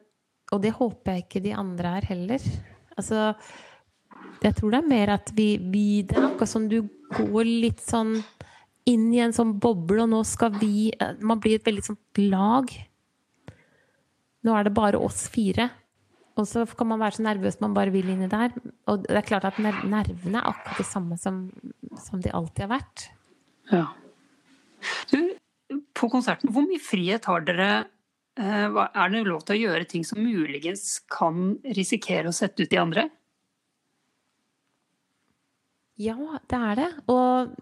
og det håper jeg ikke de andre er heller. Altså, jeg tror det er mer at vi, vi Det er akkurat som du går litt sånn inn i en sånn boble, og nå skal vi eh, Man blir et veldig sånt lag. Nå er det bare oss fire. Og så kan man være så nervøs man bare vil inni der. Og det er klart at nervene er akkurat de samme som, som de alltid har vært. Ja. Du, på konserten, hvor mye frihet har dere? Eh, Er det lov til å gjøre ting som muligens kan risikere å sette ut de andre? Ja, det er det. Og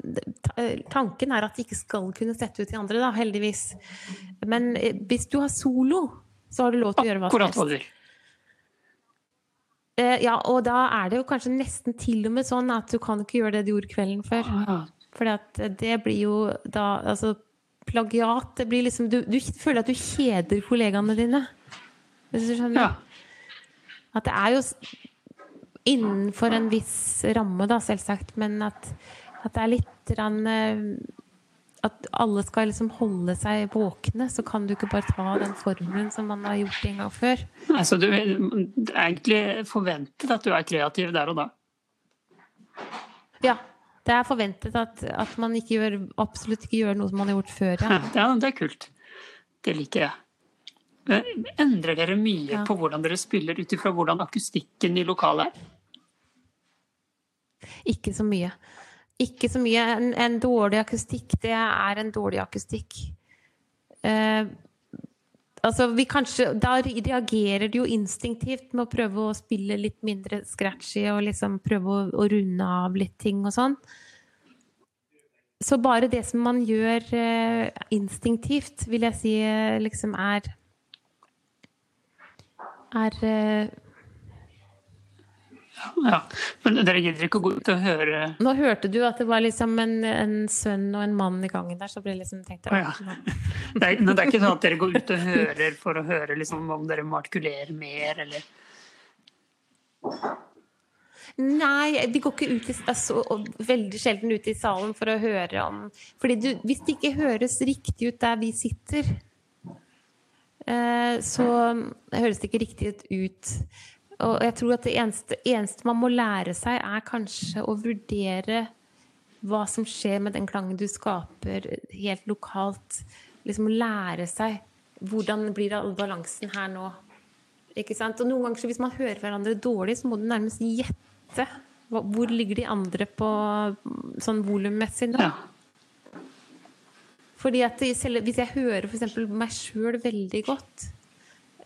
eh, tanken er at de ikke skal kunne sette ut de andre, da, heldigvis. Men eh, hvis du har solo, så har du lov til å gjøre hva som Akkurat hva helst. du vil. Eh, Ja, og da er det jo kanskje nesten til og med sånn at du kan ikke gjøre det du gjorde kvelden før. Ja. For det blir jo da Altså, plagiat. Det blir liksom, du, du føler at du kjeder kollegaene dine. Hvis du skjønner? Ja. At det er jo innenfor en viss ramme, da, selvsagt, men at, at det er litt grann, eh, At alle skal liksom holde seg våkne, så kan du ikke bare ta den formelen som man har gjort en gang før. Altså, du vil egentlig forventet at du er kreativ der og da. Ja. Det er forventet at, at man ikke gjør, absolutt ikke gjør noe som man har gjort før. Ja. Ja, det er kult. Det liker jeg. Endrer dere mye Ja. på hvordan dere spiller ut ifra hvordan akustikken i lokalet er? Ikke så mye. Ikke så mye. En, en dårlig akustikk, det er en dårlig akustikk. Eh, altså, vi kanskje Da reagerer du jo instinktivt med å prøve å spille litt mindre scratchy og liksom prøve å, å runde av litt ting og sånn. Så bare det som man gjør eh, instinktivt, vil jeg si eh, liksom er Er eh, Ja. Men dere gidder ikke å gå ut og høre Nå hørte du at det var liksom en, en sønn og en mann i gangen der, så ble liksom tenkt oh, ja. [LAUGHS] det er, men det er ikke sånn at dere går ut og hører for å høre liksom, om dere må artikulere mer, eller Nei, vi går ikke ut i, altså, veldig sjelden ut i salen for å høre om Fordi du, hvis det ikke høres riktig ut der vi sitter, eh, så høres det ikke riktig ut. Og jeg tror at det eneste, eneste man må lære seg, er kanskje å vurdere hva som skjer med den klangen du skaper helt lokalt. Liksom lære seg hvordan blir all balansen her nå. Ikke sant? Og noen ganger så hvis man hører hverandre dårlig, så må du nærmest gjette. Hvor ligger de andre på sånn volummessig nå? Ja. Fordi at selv, hvis jeg hører eksempel meg sjøl veldig godt,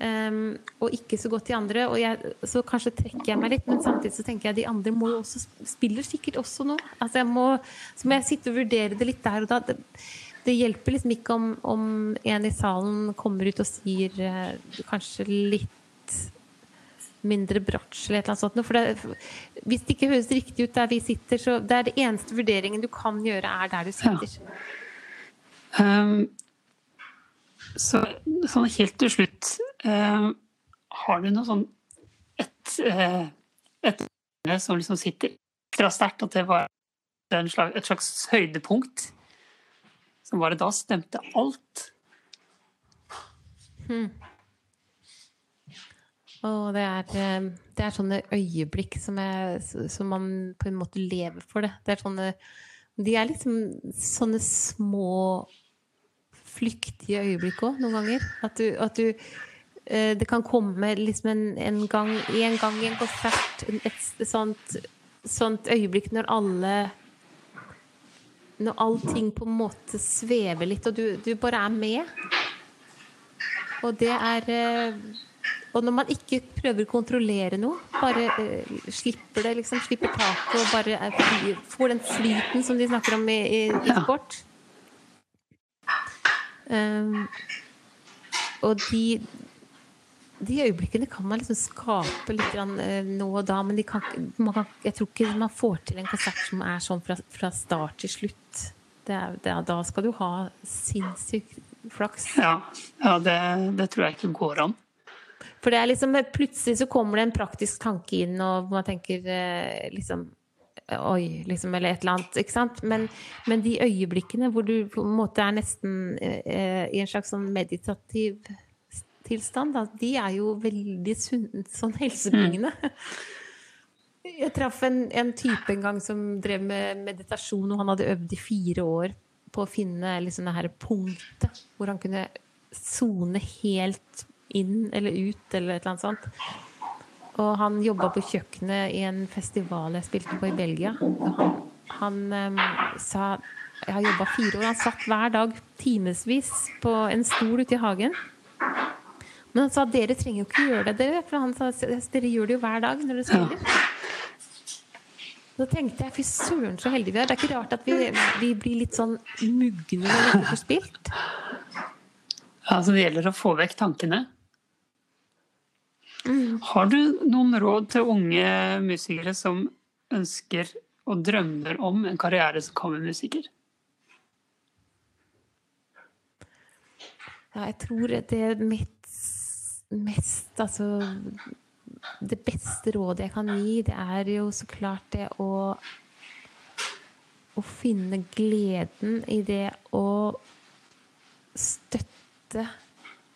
ehm, og ikke så godt de andre, og jeg, så kanskje trekker jeg meg litt, men samtidig så tenker jeg de andre må jo også spiller sikkert også nå. Altså jeg må, så må jeg sitte og vurdere det litt der og da. Det, det hjelper liksom ikke om, om en i salen kommer ut og sier uh, kanskje litt mindre bratsj eller et eller annet sånt. For det, hvis det ikke høres riktig ut der vi sitter, så det er det eneste vurderingen du kan gjøre, er der du sitter. Um, så sånn helt til slutt eh, Har du noe sånn et, eh, et som liksom sitter ekstra sterkt, at det var slags, et slags høydepunkt? Som bare da stemte alt? Og det er, eh, det er sånne øyeblikk som, jeg, som man på en måte lever for det. det er sånne, de er liksom sånne små flyktige øyeblikk òg, noen ganger. At du, at du eh, Det kan komme liksom en, en, gang, en gang i en konsert et, sånt, sånt øyeblikk når alle Når allting på en måte svever litt, og du, du bare er med. Og det er eh, Og når man ikke prøver å kontrollere noe, bare eh, slipper det, liksom, slipper taket og bare er får den flyten som de snakker om i, i, i sport. Um, og de de øyeblikkene kan man liksom skape litt grann, eh, nå og da, men kan, man kan, jeg tror ikke man får til en konsert som er sånn fra, fra start til slutt. Det er, det er, da skal du ha sinnssyk flaks. Ja, ja det, det tror jeg ikke går an. For det er liksom, plutselig så kommer det en praktisk tanke inn, og man tenker eh, liksom Oi, liksom, eller et eller annet. Ikke sant? Men, men de øyeblikkene hvor du på en måte er nesten eh, i en slags sånn meditativ tilstand, da, de er jo veldig sunn, sånn helsebringende. [LAUGHS] Jeg traff en, en type en gang som drev med meditasjon, og han hadde øvd i fire år på å finne liksom det her punktet hvor han kunne sone helt inn eller ut, eller et eller annet sånt. Og han jobba på kjøkkenet i en festival jeg spilte på i Belgia. Han, han um, sa Jeg har jobba fire år. Han satt hver dag timevis på en stol ute i hagen. Men han sa dere trenger jo ikke gjøre det, dere. For han sa dere gjør det jo hver dag når dere spiller. Da tenkte jeg fy søren så heldige vi er. Det er ikke rart at vi, vi blir litt sånn mugne når vi ikke får spilt. Ja, så det gjelder å få vekk tankene. Har du noen råd til unge musikere som ønsker og drømmer om en karriere som kammermusiker? Ja, jeg tror det mitt mest Altså Det beste rådet jeg kan gi, det er jo så klart det å Å finne gleden i det å støtte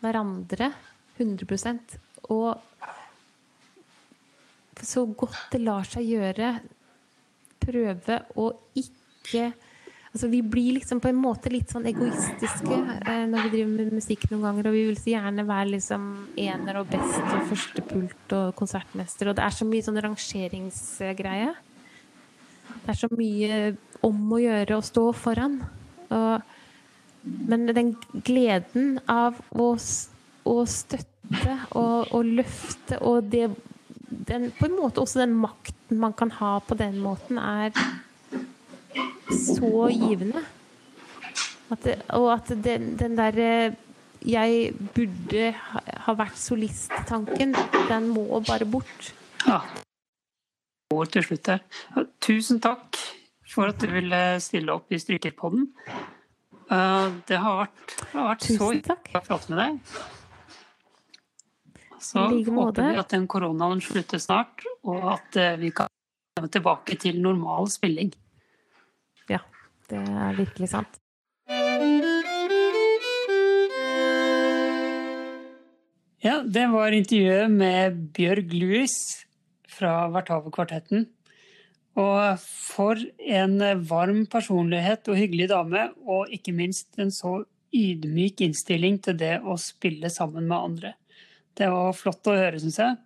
hverandre 100 og så godt det lar seg gjøre, prøve å ikke Altså, vi blir liksom på en måte litt sånn egoistiske eh, når vi driver med musikk noen ganger, og vi vil så gjerne være liksom ener og best og førstepult og konsertmester, og det er så mye sånn rangeringsgreie. Det er så mye om å gjøre å stå foran. Og, men den gleden av å, å støtte og, og løfte og det den, på en måte også den makten man kan ha på den måten, er så givende. At det, og at den, den derre jeg burde ha vært solist-tanken, den må bare bort. Ja. Og til slutt her. Tusen takk for at du ville stille opp i Strykerpodden. Eh, det har vært, det har vært så hyggelig å prate med deg. Så håper vi at den koronaen slutter snart, og at eh, vi kan komme tilbake til normal spilling. Ja, det er virkelig sant. Ja, det var intervjuet med Bjørg Louis fra Vertave-kvartetten. Og for en varm personlighet og hyggelig dame, og ikke minst en så ydmyk innstilling til det å spille sammen med andre. Det var flott å høre, syns jeg.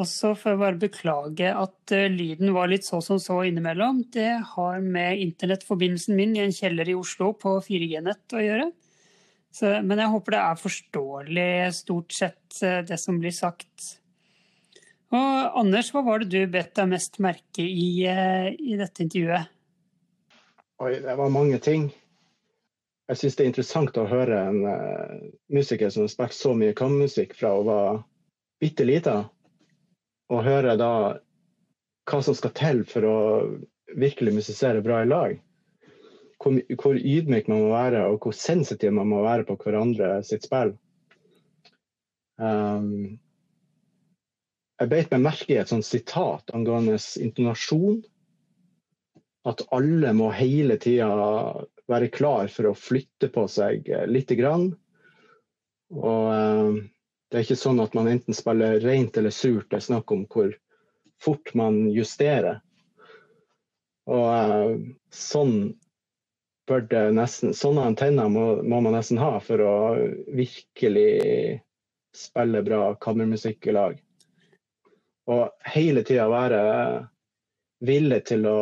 Og så får jeg bare beklage at uh, lyden var litt så som så innimellom. Det har med internettforbindelsen min i en kjeller i Oslo på 4G-nett å gjøre. Så, men jeg håper det er forståelig stort sett uh, det som blir sagt. Og Anders, hva var det du bet deg mest merke i uh, i dette intervjuet? Oi, det var mange ting jeg syns det er interessant å høre en uh, musiker som har spilt så mye kammermusikk fra å være bitte lita, og høre da hva som skal til for å virkelig musisere bra i lag. Hvor, hvor, ydmyk man må være, og hvor sensitiv man må være på hverandre sitt spill. Um, jeg beit meg merke i et sånt sitat angående intonasjon. At alle må hele tida være klar for å flytte på seg eh, lite grann. Og uh, det er ikke sånn at man enten spiller rent eller surt, det er snakk om hvor fort man justerer. Og uh, sånn bør det nesten Sånne antenner må, må, man nesten ha for å virkelig spille bra kammermusikk i lag. Og hele tida være villig til å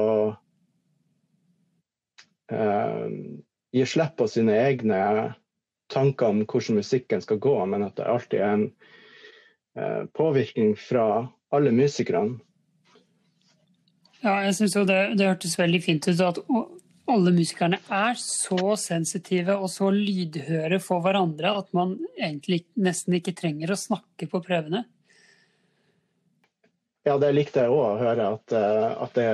uh, gir slipp på sine egne tanker om hvordan musikken skal gå, men at det alltid er en uh, påvirkning fra alle musikerne. Ja, jeg syns jo det, det hørtes veldig fint ut at alle musikerne er så sensitive og så lydhøre for hverandre at man egentlig nesten ikke trenger å snakke på prøvene. Ja, det likte jeg òg å høre, at, eh, at det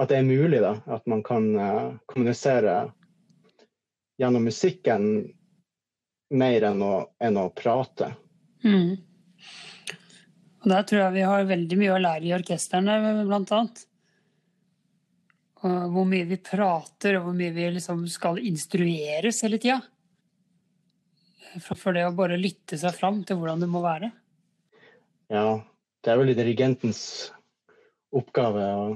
at det er mulig da, at man kan uh, kommunisere gjennom musikken mer enn å, enn å prate. Mm. Og der tror jeg vi har veldig mye å lære i orkestrene, blant annet. Og hvor mye vi prater, og hvor mye vi liksom skal instrueres hele tida. For det å bare lytte seg fram til hvordan det må være. Ja, det er vel dirigentens oppgave å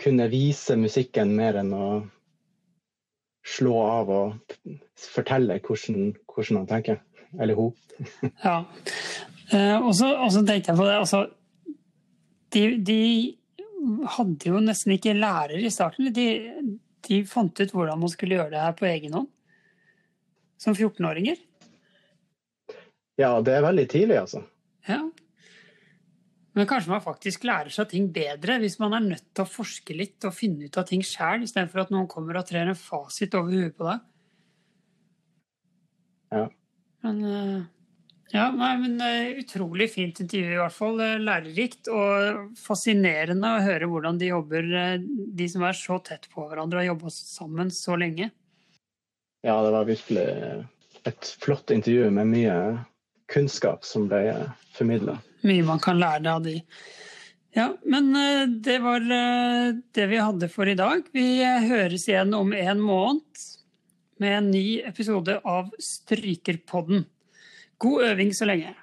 kunne vise musikken mer enn å slå av og fortelle hvordan, hvordan han tenker. Eller hun. [LAUGHS] ja. Eh, og så tenkte jeg på det altså, de, de, hadde jo nesten ikke lærer i starten. De, de fant ut hvordan man skulle gjøre det her på egen hånd. Som 14-åringer. Ja, det er veldig tidlig, altså. Ja. Men kanskje man faktisk lærer seg ting bedre hvis man er nødt til å forske litt og finne ut av ting sjæl, istedenfor at noen kommer og trer en fasit over huet på deg. Ja. Men, eh, ja, nei, men eh, utrolig fint intervju, i hvert fall. Eh, lærerikt og fascinerende å høre hvordan de jobber, de som er så tett på hverandre og har jobba sammen så lenge. Ja, det var virkelig et flott intervju med mye kunnskap som ble formidla. Mye man kan lære av de. Ja, men eh, det var eh, det vi hadde for i dag. Vi høres igjen om en måned med en ny episode av Strykerpodden. God øving så lenge.